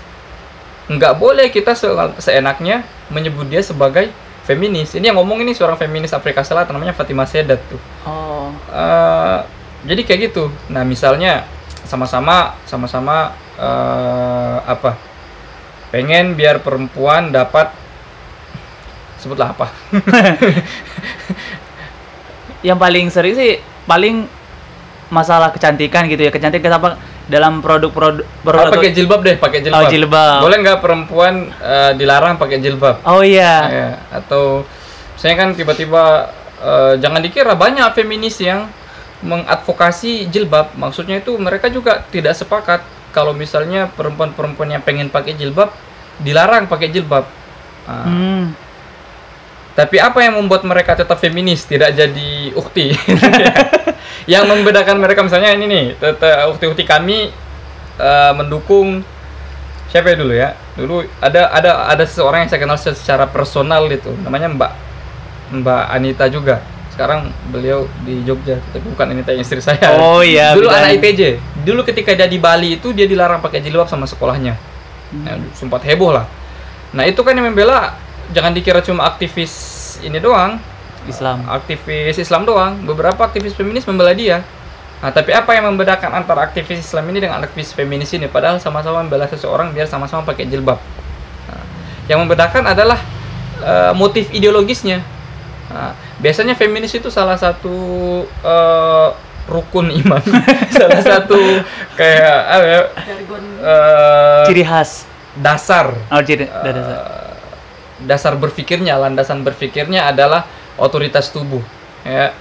nggak boleh kita se- seenaknya menyebut dia sebagai feminis. Ini yang ngomong ini seorang feminis Afrika Selatan namanya Fatimah Sedat tuh. Oh. Eh, jadi kayak gitu. Nah, misalnya sama-sama sama-sama eh, apa? Pengen biar perempuan dapat sebutlah apa? Yang paling sering sih paling masalah kecantikan gitu ya. Kecantikan apa dalam produk-produk Oh, produk pakai jilbab deh, pakai jilbab. Oh, jilbab. Boleh nggak perempuan eh, dilarang pakai jilbab? Oh iya. Ya, atau saya kan tiba-tiba eh, jangan dikira banyak feminis yang mengadvokasi jilbab. Maksudnya itu mereka juga tidak sepakat kalau misalnya perempuan-perempuan yang pengen pakai jilbab dilarang pakai jilbab. Ah, Hmm. Tapi apa yang membuat mereka tetap feminis, tidak jadi ukti? yang membedakan mereka misalnya ini nih, tetap ukti-ukti kami eh, mendukung siapa ya dulu ya? Dulu ada ada ada seseorang yang saya kenal secara personal itu, namanya Mbak Mbak Anita juga. Sekarang beliau di Jogja, tapi bukan Anita yang istri saya. Oh iya, Dulu anak ITJ. Dulu ketika dia di Bali itu dia dilarang pakai jilbab sama sekolahnya. Nah, sempat heboh lah. Nah, itu kan yang membela jangan dikira cuma aktivis ini doang, Islam. aktivis Islam doang. Beberapa aktivis feminis membela dia. Nah, tapi apa yang membedakan antara aktivis Islam ini dengan aktivis feminis ini? Padahal sama-sama membela seseorang biar sama-sama pakai jilbab. Nah, yang membedakan adalah eh, motif ideologisnya. Nah, biasanya feminis itu salah satu eh, rukun iman, salah satu kayak apa ya, jargon eh, Ciri khas. dasar Oh, ciri dasar. Eh, dasar berpikirnya, landasan berpikirnya adalah otoritas tubuh, ya,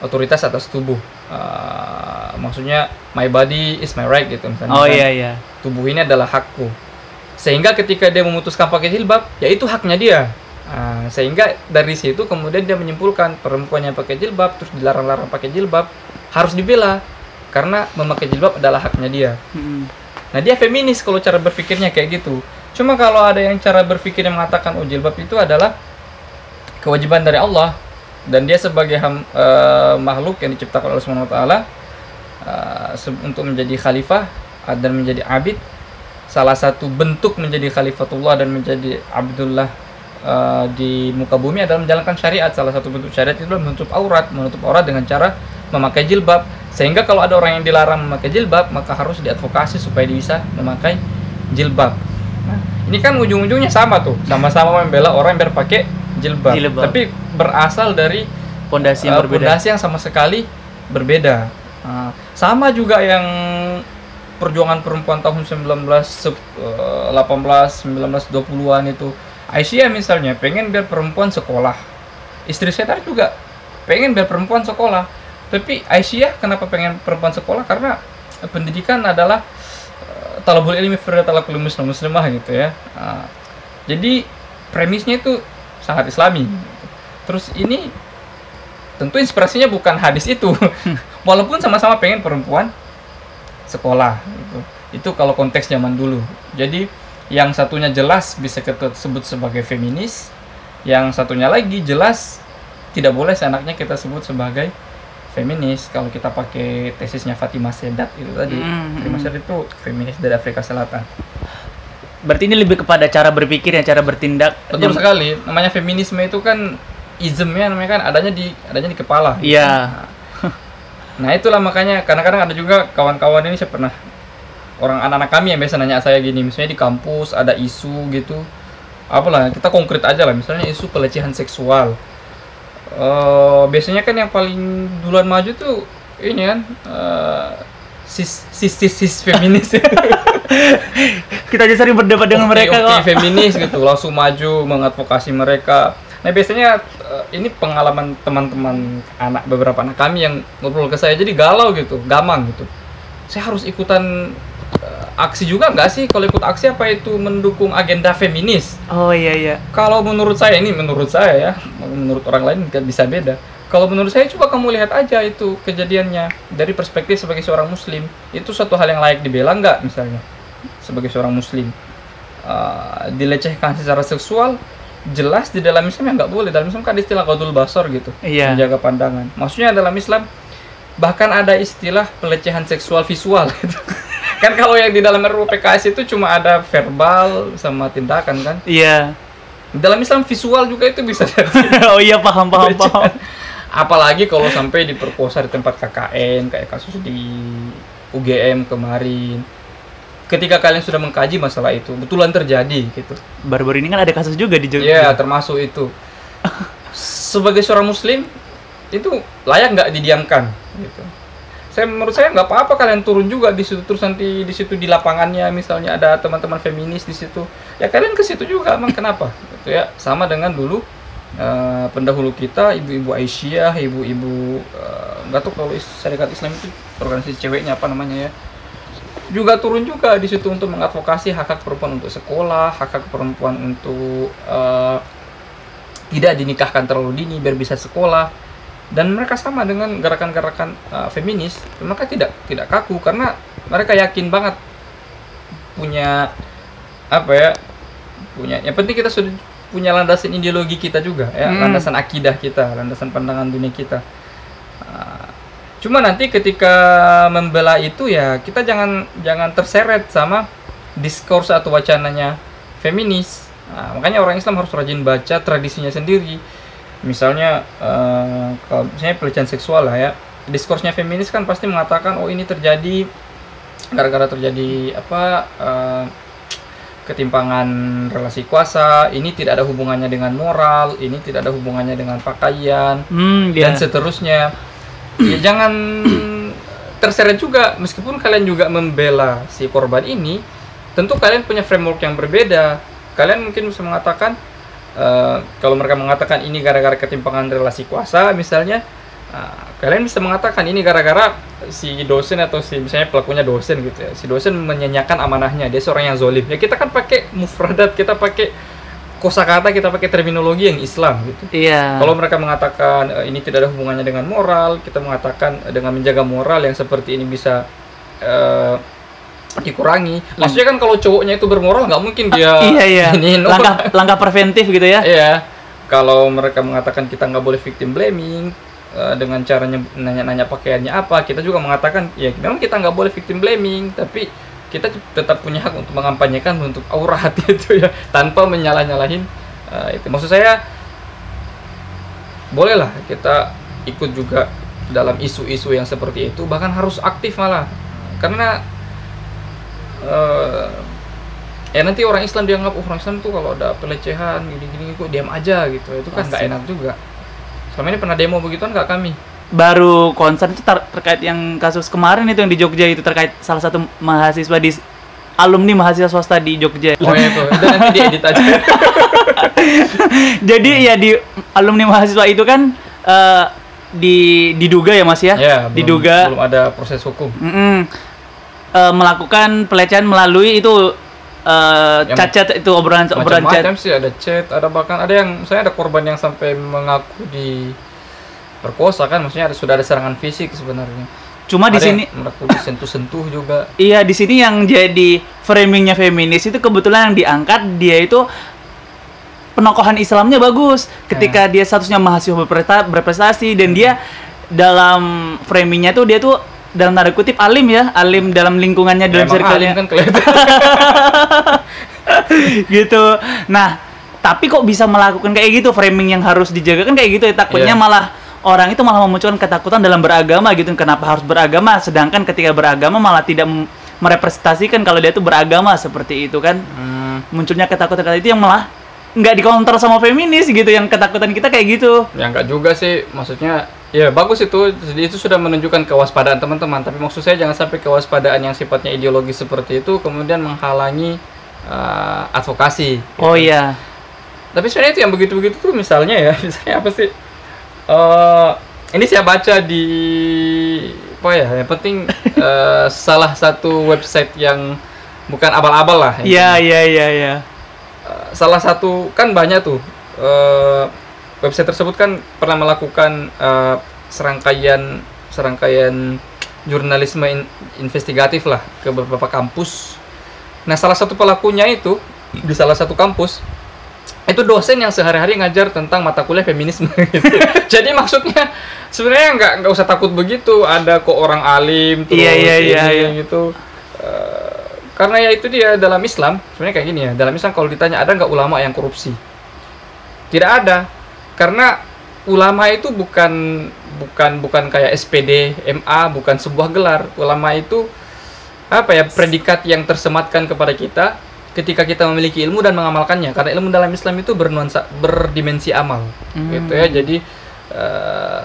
otoritas atas tubuh. Eh, maksudnya my body is my right gitu misalnya. Oh kan. iya iya. Tubuh ini adalah hakku. Sehingga ketika dia memutuskan pakai jilbab, ya itu haknya dia. Ah, sehingga dari situ kemudian dia menyimpulkan perempuan yang pakai jilbab terus dilarang-larang pakai jilbab harus dibela karena memakai jilbab adalah haknya dia. Mm-mm. Nah dia feminis kalau cara berpikirnya kayak gitu. Cuma kalau ada yang cara berpikir yang mengatakan oh jilbab itu adalah kewajiban dari Allah dan dia sebagai ham- eh, makhluk yang diciptakan oleh Subhanahu wa taala se- untuk menjadi khalifah dan menjadi abid salah satu bentuk menjadi khalifatullah dan menjadi abdullah eh, di muka bumi adalah menjalankan syariat salah satu bentuk syariat itu adalah menutup aurat menutup aurat dengan cara memakai jilbab sehingga kalau ada orang yang dilarang memakai jilbab maka harus diadvokasi supaya dia bisa memakai jilbab nah, ini kan ujung-ujungnya sama tuh sama-sama membela orang biar pakai jilbab, Jilbab. tapi berasal dari Pondasi yang eh, berbeda. pondasi yang sama sekali berbeda. Nah, sama juga yang perjuangan perempuan tahun 19 sep- eh, 18 1920-an itu. Aisyah misalnya pengen biar perempuan sekolah. Istri saya tadi juga pengen biar perempuan sekolah. Tapi Aisyah kenapa pengen perempuan sekolah? Karena pendidikan adalah eh, talabul ilmi firdatalakul muslim muslimah gitu ya. Nah, jadi premisnya itu sangat islami. Terus ini tentu inspirasinya bukan hadis itu. Walaupun sama-sama pengen perempuan sekolah gitu. Itu kalau konteks zaman dulu. Jadi yang satunya jelas bisa kita sebut sebagai feminis, yang satunya lagi jelas tidak boleh seenaknya kita sebut sebagai feminis kalau kita pakai tesisnya Fatimah Sedat itu tadi Hmm. Fatimah Sedat itu feminis dari Afrika Selatan Berarti ini lebih kepada cara berpikir ya, cara bertindak. betul Yang- sekali namanya feminisme itu kan ismnya namanya kan adanya di adanya di kepala Iya. Nah itulah makanya kadang-kadang ada juga kawan-kawan ini saya pernah orang anak-anak kami yang biasa nanya saya gini, misalnya di kampus ada isu gitu, apalah kita konkret aja lah, misalnya isu pelecehan seksual. Eh biasanya kan yang paling duluan maju tuh ini kan eh, sis sis sis, sis feminis Kita aja sering berdebat dengan mereka Ukti- kok. feminis gitu langsung maju mengadvokasi mereka nah biasanya eh, ini pengalaman teman-teman anak beberapa anak kami yang ngobrol ke saya jadi galau gitu gamang gitu saya harus ikutan aksi juga nggak sih? Kalau ikut aksi apa itu mendukung agenda feminis? Oh iya iya. kalau menurut saya ini menurut saya ya menurut orang lain nggak bisa beda. Kalau menurut saya coba kamu lihat aja itu kejadiannya dari perspektif sebagai seorang muslim. Itu satu hal yang layak dibela nggak misalnya? Sebagai seorang muslim. Uh, dilecehkan secara seksual jelas di dalam Islam ya nggak boleh. Dalam Islam kan ada istilah qadul basor gitu Iya. menjaga pandangan. Maksudnya dalam Islam bahkan ada istilah pelecehan seksual visual. gitu. kan kalau yang di dalam RUU PKS itu cuma ada verbal sama tindakan kan? Iya. dalam Islam visual juga itu bisa. Oh iya paham paham paham. apalagi kalau sampai diperkosa di tempat KKN kayak kasus di UGM kemarin. Ketika kalian sudah mengkaji masalah itu betulan terjadi gitu. Baru-baru ini kan ada kasus juga di Jogja. termasuk itu. Sebagai seorang muslim itu layak nggak didiamkan gitu saya menurut saya nggak apa-apa kalian turun juga di situ terus nanti di situ di lapangannya misalnya ada teman-teman feminis di situ. Ya kalian ke situ juga emang kenapa? Gitu ya. Sama dengan dulu eh, pendahulu kita ibu-ibu Aisyah ibu-ibu eh, nggak tahu kalau syarikat Islam itu organisasi ceweknya apa namanya ya. Juga turun juga di situ untuk mengadvokasi hak hak perempuan untuk sekolah hak hak perempuan untuk eh, tidak dinikahkan terlalu dini biar bisa sekolah dan mereka sama dengan gerakan-gerakan uh, feminis. Mereka tidak tidak kaku karena mereka yakin banget punya apa ya punya yang penting kita sudah punya landasan ideologi kita juga ya Hmm. landasan akidah kita landasan pandangan dunia kita. Uh, cuma nanti ketika membela itu ya kita jangan jangan terseret sama diskurs atau wacananya feminis. Nah, makanya orang Islam harus rajin baca tradisinya sendiri misalnya eh, kalau misalnya pelecehan seksual lah ya diskursnya feminis kan pasti mengatakan oh ini terjadi gara-gara terjadi apa eh, ketimpangan relasi kuasa ini tidak ada hubungannya dengan moral ini tidak ada hubungannya dengan pakaian Hmm, dan iya. seterusnya. Ya jangan terseret juga. Meskipun kalian juga membela si korban ini tentu kalian punya framework yang berbeda. Kalian mungkin bisa mengatakan eh, kalau mereka mengatakan ini gara-gara ketimpangan relasi kuasa misalnya eh, kalian bisa mengatakan ini gara-gara si dosen atau si misalnya pelakunya dosen gitu ya. Si dosen menyanyiakan amanahnya dia seorang yang zolim. Ya kita kan pakai mufradat kita pakai kosakata kita pakai terminologi yang Islam gitu. Iya. kalau mereka mengatakan eh, ini tidak ada hubungannya dengan moral, kita mengatakan dengan menjaga moral yang seperti ini bisa eh, dikurangi. Maksudnya kan kalau cowoknya itu bermoral nggak mungkin dia iya iya. iniin Langkah langkah preventif gitu ya. Iya. Kalau mereka mengatakan kita nggak boleh victim blaming eh, dengan caranya nanya-nanya pakaiannya apa, kita juga mengatakan ya memang kita nggak boleh victim blaming, tapi kita tetap punya hak untuk mengampanyekan untuk aurat itu ya tanpa menyalah-nyalahin eh, itu. Maksud saya bolehlah kita ikut juga dalam isu-isu yang seperti itu bahkan harus aktif malah karena eh, ya nanti orang Islam dianggap oh, orang Islam tuh kalau ada pelecehan gini-gini kok diam aja gitu. Itu kan nggak enak juga. Selama ini pernah demo begituan nggak kami? Baru concern itu ter- terkait yang kasus kemarin itu yang di Jogja itu terkait salah satu mahasiswa di alumni mahasiswa swasta di Jogja. oh ya itu. Itu nanti diedit aja. Jadi ya di alumni mahasiswa itu kan eh, di diduga ya Mas ya? ya belum, diduga. belum ada proses hukum. Mm-mm, eh, melakukan pelecehan melalui itu eh, Yang cacat itu obrolan obrolan chat. macam-macam sih ada chat ada bahkan ada yang saya ada korban yang sampai mengaku di perkosa kan maksudnya ada sudah ada serangan fisik sebenarnya Cuma di Ada sini yang mengaku disentuh-sentuh juga Iya, di sini yang jadi framingnya feminis itu kebetulan yang diangkat dia itu penokohan Islamnya bagus. Ketika dia statusnya mahasiswa berpresta- berprestasi dan dia dalam framingnya tuh dia tuh dalam tanda kutip alim ya, alim dalam lingkungannya dalam circle-nya. kan gitu. Nah, tapi kok bisa melakukan kayak gitu? Framing yang harus dijaga kan kayak gitu ya. Takutnya Iya. malah orang itu malah memunculkan ketakutan dalam beragama gitu. Kenapa harus beragama? Sedangkan ketika beragama malah tidak merepresentasikan kalau dia tuh beragama seperti itu kan. Hmm, munculnya ketakutan kata itu yang malah nggak dikontrol sama feminis gitu. Yang ketakutan kita kayak gitu. Ya enggak juga sih, maksudnya ya bagus itu, jadi itu sudah menunjukkan kewaspadaan teman-teman. Tapi maksud saya jangan sampai kewaspadaan yang sifatnya ideologis seperti itu kemudian menghalangi uh, advokasi. oh iya Tapi sebenarnya itu yang begitu-begitu tuh misalnya ya, misalnya apa sih? Eh ini saya baca di apa ya? Yang penting eh, salah satu website yang bukan abal-abal lah. iya iya iya iya salah satu kan banyak tuh eh, website tersebut kan pernah melakukan eh, serangkaian serangkaian jurnalisme in- investigatif lah ke beberapa kampus. Nah salah satu pelakunya itu di salah satu kampus itu dosen yang sehari-hari ngajar tentang mata kuliah feminisme gitu. Jadi maksudnya sebenarnya nggak nggak usah takut begitu. Ada kok orang alim terus Iya, iya, iya, ini, iya. gitu. Eh, karena ya itu dia dalam Islam sebenarnya kayak gini ya. Dalam Islam kalau ditanya ada nggak ulama yang korupsi? Tidak ada. Karena ulama itu bukan bukan bukan kayak SPD, MA, bukan sebuah gelar. Ulama itu apa ya predikat yang tersematkan kepada kita ketika kita memiliki ilmu dan mengamalkannya. Karena ilmu dalam Islam itu bernuansa berdimensi amal gitu ya. Jadi eh,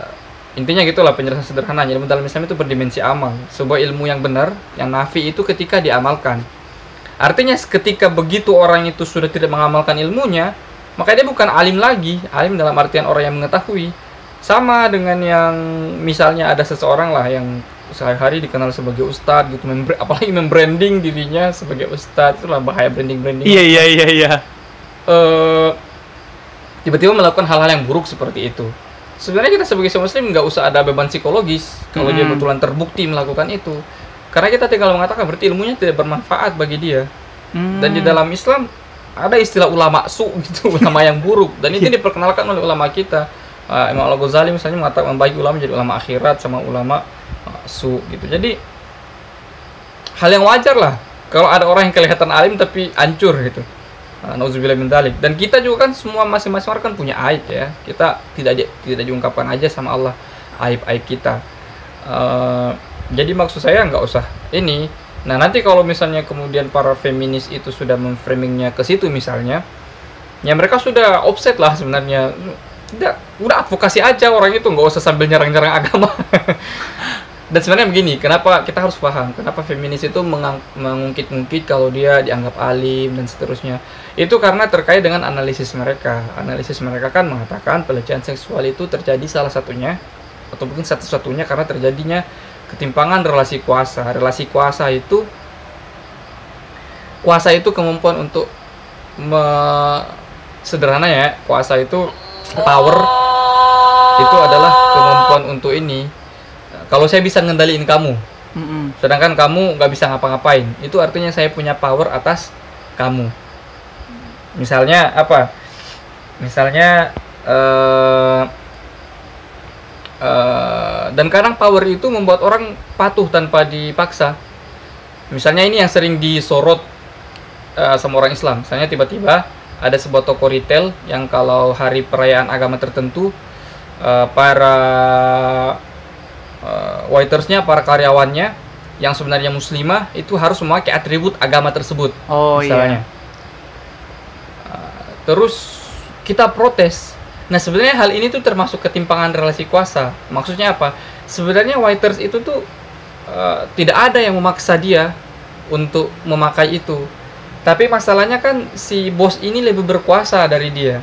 intinya gitulah penjelasan sederhananya ilmu dalam Islam itu berdimensi amal. Sebuah ilmu yang benar yang nafi itu ketika diamalkan. Artinya ketika begitu orang itu sudah tidak mengamalkan ilmunya maka dia bukan alim lagi alim dalam artian orang yang mengetahui sama dengan yang misalnya ada seseorang lah yang sehari-hari dikenal sebagai ustadz gitu membre- apalagi membranding dirinya sebagai ustadz itu lah bahaya branding branding iya iya iya iya eh tiba-tiba melakukan hal-hal yang buruk seperti itu. Sebenarnya kita sebagai seorang muslim nggak usah ada beban psikologis kalau dia Mm-mm. betulan terbukti melakukan itu. Karena kita tinggal mengatakan berarti ilmunya tidak bermanfaat bagi dia. Hmm. Dan di dalam Islam ada istilah ulama su gitu, ulama yang buruk dan itu diperkenalkan oleh ulama kita. Uh, Imam Al Ghazali misalnya mengatakan membagi ulama menjadi ulama akhirat sama ulama uh, su gitu. Jadi hal yang wajar lah kalau ada orang yang kelihatan alim tapi hancur gitu. Uh, Nauzubillah min dzalik. Dan kita juga kan semua masing-masing orang kan punya aib ya. Kita tidak di- tidak diungkapkan aja sama Allah aib-aib kita. Uh, jadi maksud saya nggak usah ini. Nah nanti kalau misalnya kemudian para feminis itu sudah memframingnya ke situ misalnya, ya mereka sudah offset lah sebenarnya. Tidak, udah advokasi aja orang itu nggak usah sambil nyerang-nyerang agama. Dan sebenarnya begini, kenapa kita harus paham, kenapa feminis itu mengungkit-ungkit kalau dia dianggap alim dan seterusnya. Itu karena terkait dengan analisis mereka. Analisis mereka kan mengatakan pelecehan seksual itu terjadi salah satunya atau mungkin satu-satunya karena terjadinya ketimpangan relasi kuasa. Relasi kuasa itu kuasa itu kemampuan untuk me- sederhana ya, kuasa itu power itu adalah kemampuan untuk ini. Kalau saya bisa ngendaliin kamu, Mm-mm. sedangkan kamu nggak bisa ngapa-ngapain, itu artinya saya punya power atas kamu. Misalnya apa? Misalnya eh eh, dan kadang power itu membuat orang patuh tanpa dipaksa. Misalnya ini yang sering disorot eh, sama orang Islam. Misalnya tiba-tiba ada sebuah toko retail yang kalau hari perayaan agama tertentu eh, para eh, waitersnya, para karyawannya yang sebenarnya muslimah itu harus memakai atribut agama tersebut. oh misalnya. iya Uh, terus kita protes. Nah sebenarnya hal ini tuh termasuk ketimpangan relasi kuasa. Maksudnya apa? Sebenarnya waiters itu tuh uh, tidak ada yang memaksa dia untuk memakai itu. Tapi masalahnya kan si bos ini lebih berkuasa dari dia.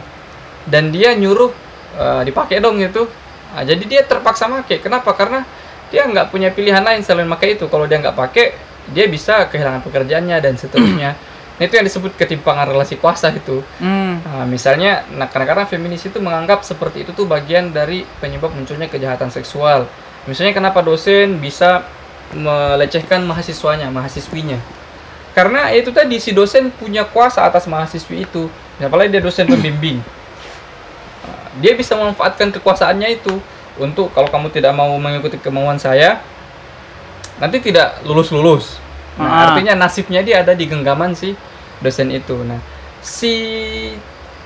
Dan dia nyuruh uh, dipakai dong gitu. Nah, jadi dia terpaksa pakai. Kenapa? Karena dia nggak punya pilihan lain selain pakai itu. Kalau dia nggak pakai, dia bisa kehilangan pekerjaannya dan seterusnya. Nah, itu yang disebut ketimpangan relasi kuasa itu. Hmm. Nah, misalnya, nah kadang-kadang feminis itu menganggap seperti itu tuh bagian dari penyebab munculnya kejahatan seksual. Misalnya kenapa dosen bisa melecehkan mahasiswanya, mahasiswinya. Karena itu tadi si dosen punya kuasa atas mahasiswi itu. Apalagi dia dosen pembimbing. Nah, Dia bisa memanfaatkan kekuasaannya itu untuk kalau kamu tidak mau mengikuti kemauan saya nanti tidak lulus lulus nah, Ah. artinya nasibnya dia ada di genggaman si dosen itu. Nah si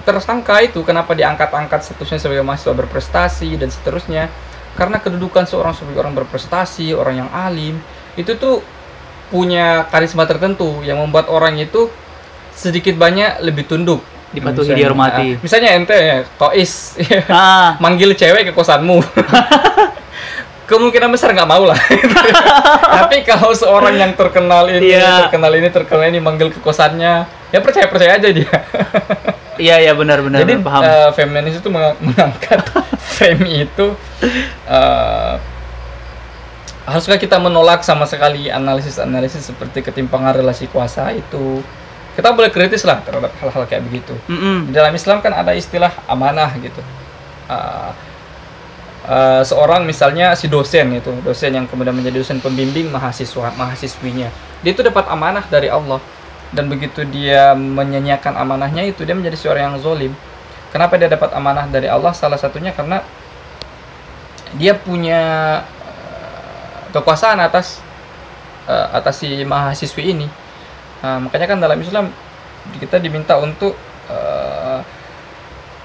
tersangka itu kenapa diangkat-angkat statusnya sebagai mahasiswa berprestasi dan seterusnya? Karena kedudukan seorang sebagai orang berprestasi orang yang alim itu tuh punya karisma tertentu yang membuat orang itu sedikit banyak lebih tunduk. Dipatuhi, Misalnya, dihormati. ah, misalnya ente ya kois Ah, manggil cewek ke kosanmu kemungkinan besar nggak mau lah tapi kalau seorang yang terkenal ini Iya. terkenal ini terkenal ini manggil ke kosannya ya percaya percaya aja dia iya iya benar benar jadi paham. eh, feminis itu meng- mengangkat frame itu eh, haruskah kita menolak sama sekali analisis-analisis seperti ketimpangan relasi kuasa itu kita boleh kritis lah terhadap hal-hal kayak begitu Mm-mm. di dalam Islam kan ada istilah amanah gitu. Uh, uh, seorang misalnya si dosen itu, dosen yang kemudian menjadi dosen pembimbing mahasiswa, mahasiswinya. Dia itu dapat amanah dari Allah. Dan begitu dia menyanyiakan amanahnya itu dia menjadi seorang yang zolim. Kenapa dia dapat amanah dari Allah? Salah satunya karena dia punya uh, kekuasaan atas uh, atas si mahasiswi ini. Nah, makanya kan dalam Islam kita diminta untuk uh,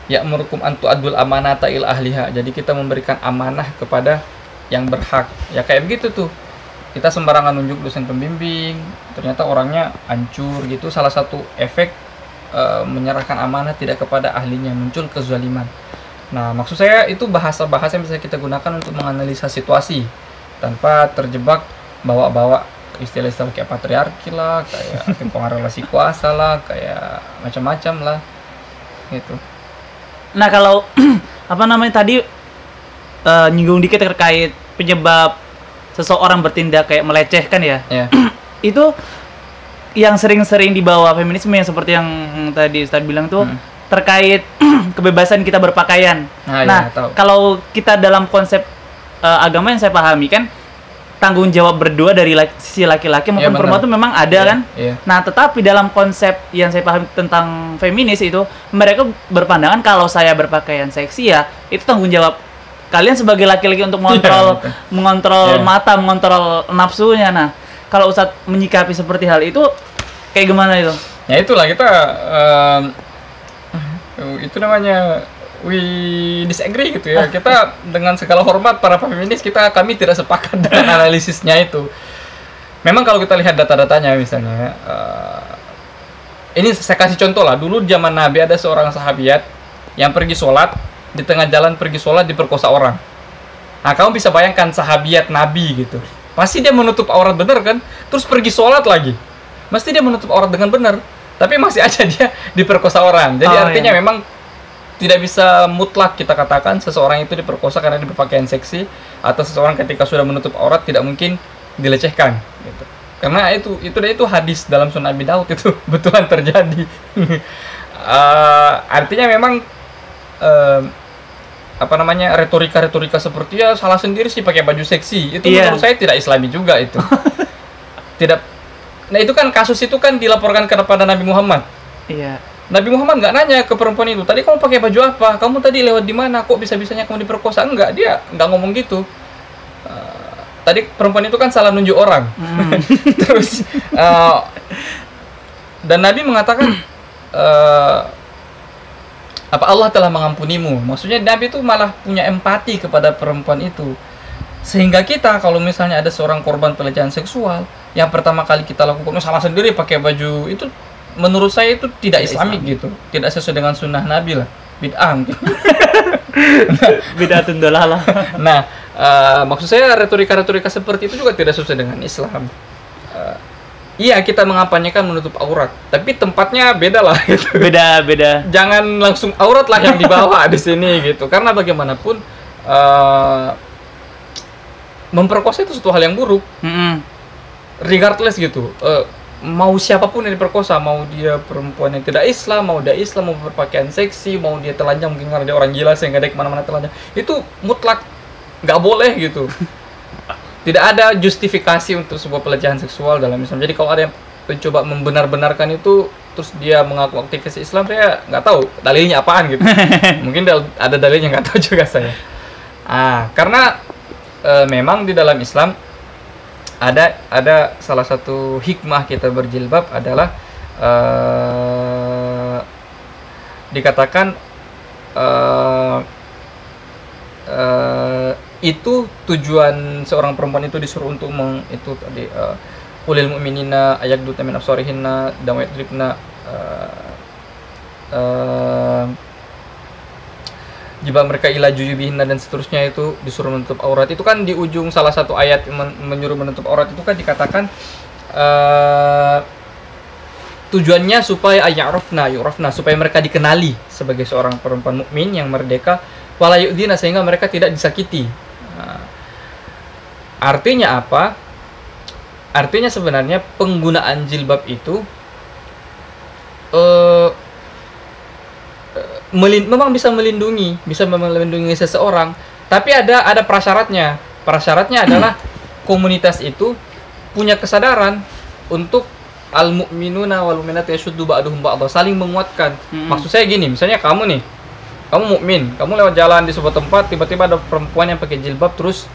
ya merukum antu adul amanata il ahliha. Jadi kita memberikan amanah kepada yang berhak. Ya kayak begitu tuh. Kita sembarangan nunjuk dosen pembimbing, ternyata orangnya hancur gitu. Salah satu efek uh, menyerahkan amanah tidak kepada ahlinya muncul kezaliman. Nah, maksud saya itu bahasa-bahasa yang bisa kita gunakan untuk menganalisa situasi tanpa terjebak bawa-bawa istilah-istilah kayak patriarki lah, kayak ketimpangan relasi kuasa lah, kayak macam-macam lah. Gitu. Nah kalau apa namanya tadi eh, nyinggung dikit terkait penyebab seseorang bertindak kayak melecehkan ya, Ya. itu yang sering-sering dibawa feminisme yang seperti yang tadi Ustadz bilang tuh Hmm. terkait kebebasan kita berpakaian. Nah, Nah, ya, kalau kita dalam konsep eh, agama yang saya pahami kan tanggung jawab berdua dari laki- sisi laki-laki maupun benar. perempuan itu memang ada Iya, kan. iya. Nah, tetapi dalam konsep yang saya pahami tentang feminis itu mereka berpandangan kalau saya berpakaian seksi ya itu tanggung jawab kalian sebagai laki-laki untuk mengontrol betul. mengontrol Iya. mata, mengontrol nafsunya. Nah, kalau Ustadz menyikapi seperti hal itu kayak gimana itu? Ya itulah kita em, itu namanya we disagree gitu ya. Kita dengan segala hormat para feminis kita kami tidak sepakat dengan analisisnya itu. Memang kalau kita lihat data-datanya misalnya eh, ini saya kasih contoh lah. Dulu zaman Nabi ada seorang sahabiat yang pergi sholat di tengah jalan pergi sholat diperkosa orang. Nah kamu bisa bayangkan sahabiat Nabi gitu. Pasti dia menutup aurat bener kan? Terus pergi sholat lagi. Mesti dia menutup aurat dengan benar. Tapi masih aja dia diperkosa orang. Jadi Oh, artinya iya. memang tidak bisa mutlak kita katakan seseorang itu diperkosa karena dia berpakaian seksi atau seseorang ketika sudah menutup aurat tidak mungkin dilecehkan gitu. Karena itu itu itu hadis dalam Sunan Abi Daud itu betulan terjadi. Eh, artinya memang em, apa namanya retorika-retorika seperti ya salah sendiri sih pakai baju seksi itu Iya. menurut saya tidak islami juga itu tidak nah itu kan kasus itu kan dilaporkan kepada Nabi Muhammad Iya. Nabi Muhammad nggak nanya ke perempuan itu tadi kamu pakai baju apa? Kamu tadi lewat di mana? Kok bisa bisanya kamu diperkosa? Enggak dia nggak ngomong gitu. Eh, tadi perempuan itu kan salah nunjuk orang. Hmm. terus eh, dan Nabi mengatakan eh, apa Allah telah mengampunimu? Maksudnya Nabi itu malah punya empati kepada perempuan itu. Sehingga kita kalau misalnya ada seorang korban pelecehan seksual yang pertama kali kita lakukan "Oh, salah sendiri pakai baju itu menurut saya itu tidak islamik gitu tidak sesuai dengan sunnah Nabi lah bid'ah mungkin. Beda tundolalah. nah eh, maksud saya retorika-retorika seperti itu juga tidak sesuai dengan Islam Eh, iya kita mengampanyekan menutup aurat tapi tempatnya beda lah gitu Beda beda. jangan langsung aurat lah yang dibawa di sini gitu karena bagaimanapun eh, memperkosa itu suatu hal yang buruk Mm-mm. regardless gitu Eh, mau siapa pun yang diperkosa mau dia perempuan yang tidak Islam mau dia Islam mau berpakaian seksi mau dia telanjang mungkin karena dia orang gila sehingga dia ke mana-mana telanjang. Itu mutlak nggak boleh gitu. Tidak ada justifikasi untuk sebuah pelecehan seksual dalam Islam. Jadi kalau ada yang mencoba membenar-benarkan itu terus dia mengaku aktivis Islam saya nggak tahu dalilnya apaan gitu. Mungkin ada dalilnya nggak tahu juga saya. Ah, karena eh, memang di dalam Islam ada ada salah satu hikmah kita berjilbab adalah eh, dikatakan eh, eh, itu tujuan seorang perempuan itu disuruh untuk meng, itu tadi eh, kulil mu'minina ayagdu min absarihinna dan yadribna eh, eh, jika mereka ila juyubihinna dan seterusnya itu disuruh menutup aurat. Itu kan di ujung salah satu ayat men- menyuruh menutup aurat itu kan dikatakan eh, tujuannya supaya ayarofna yurofna supaya mereka dikenali sebagai seorang perempuan mukmin yang merdeka wala yu'dina sehingga mereka tidak disakiti. Nah, artinya apa? Artinya sebenarnya penggunaan jilbab itu eh melin- memang bisa melindungi, bisa melindungi seseorang, tapi ada ada prasyaratnya. Prasyaratnya adalah komunitas itu punya kesadaran untuk al mukminuna wal mu'minatu yashuddu ba'duhum ba'dha, saling menguatkan. Maksud saya gini, misalnya kamu nih, kamu mukmin, kamu lewat jalan di sebuah tempat tiba-tiba ada perempuan yang pakai jilbab terus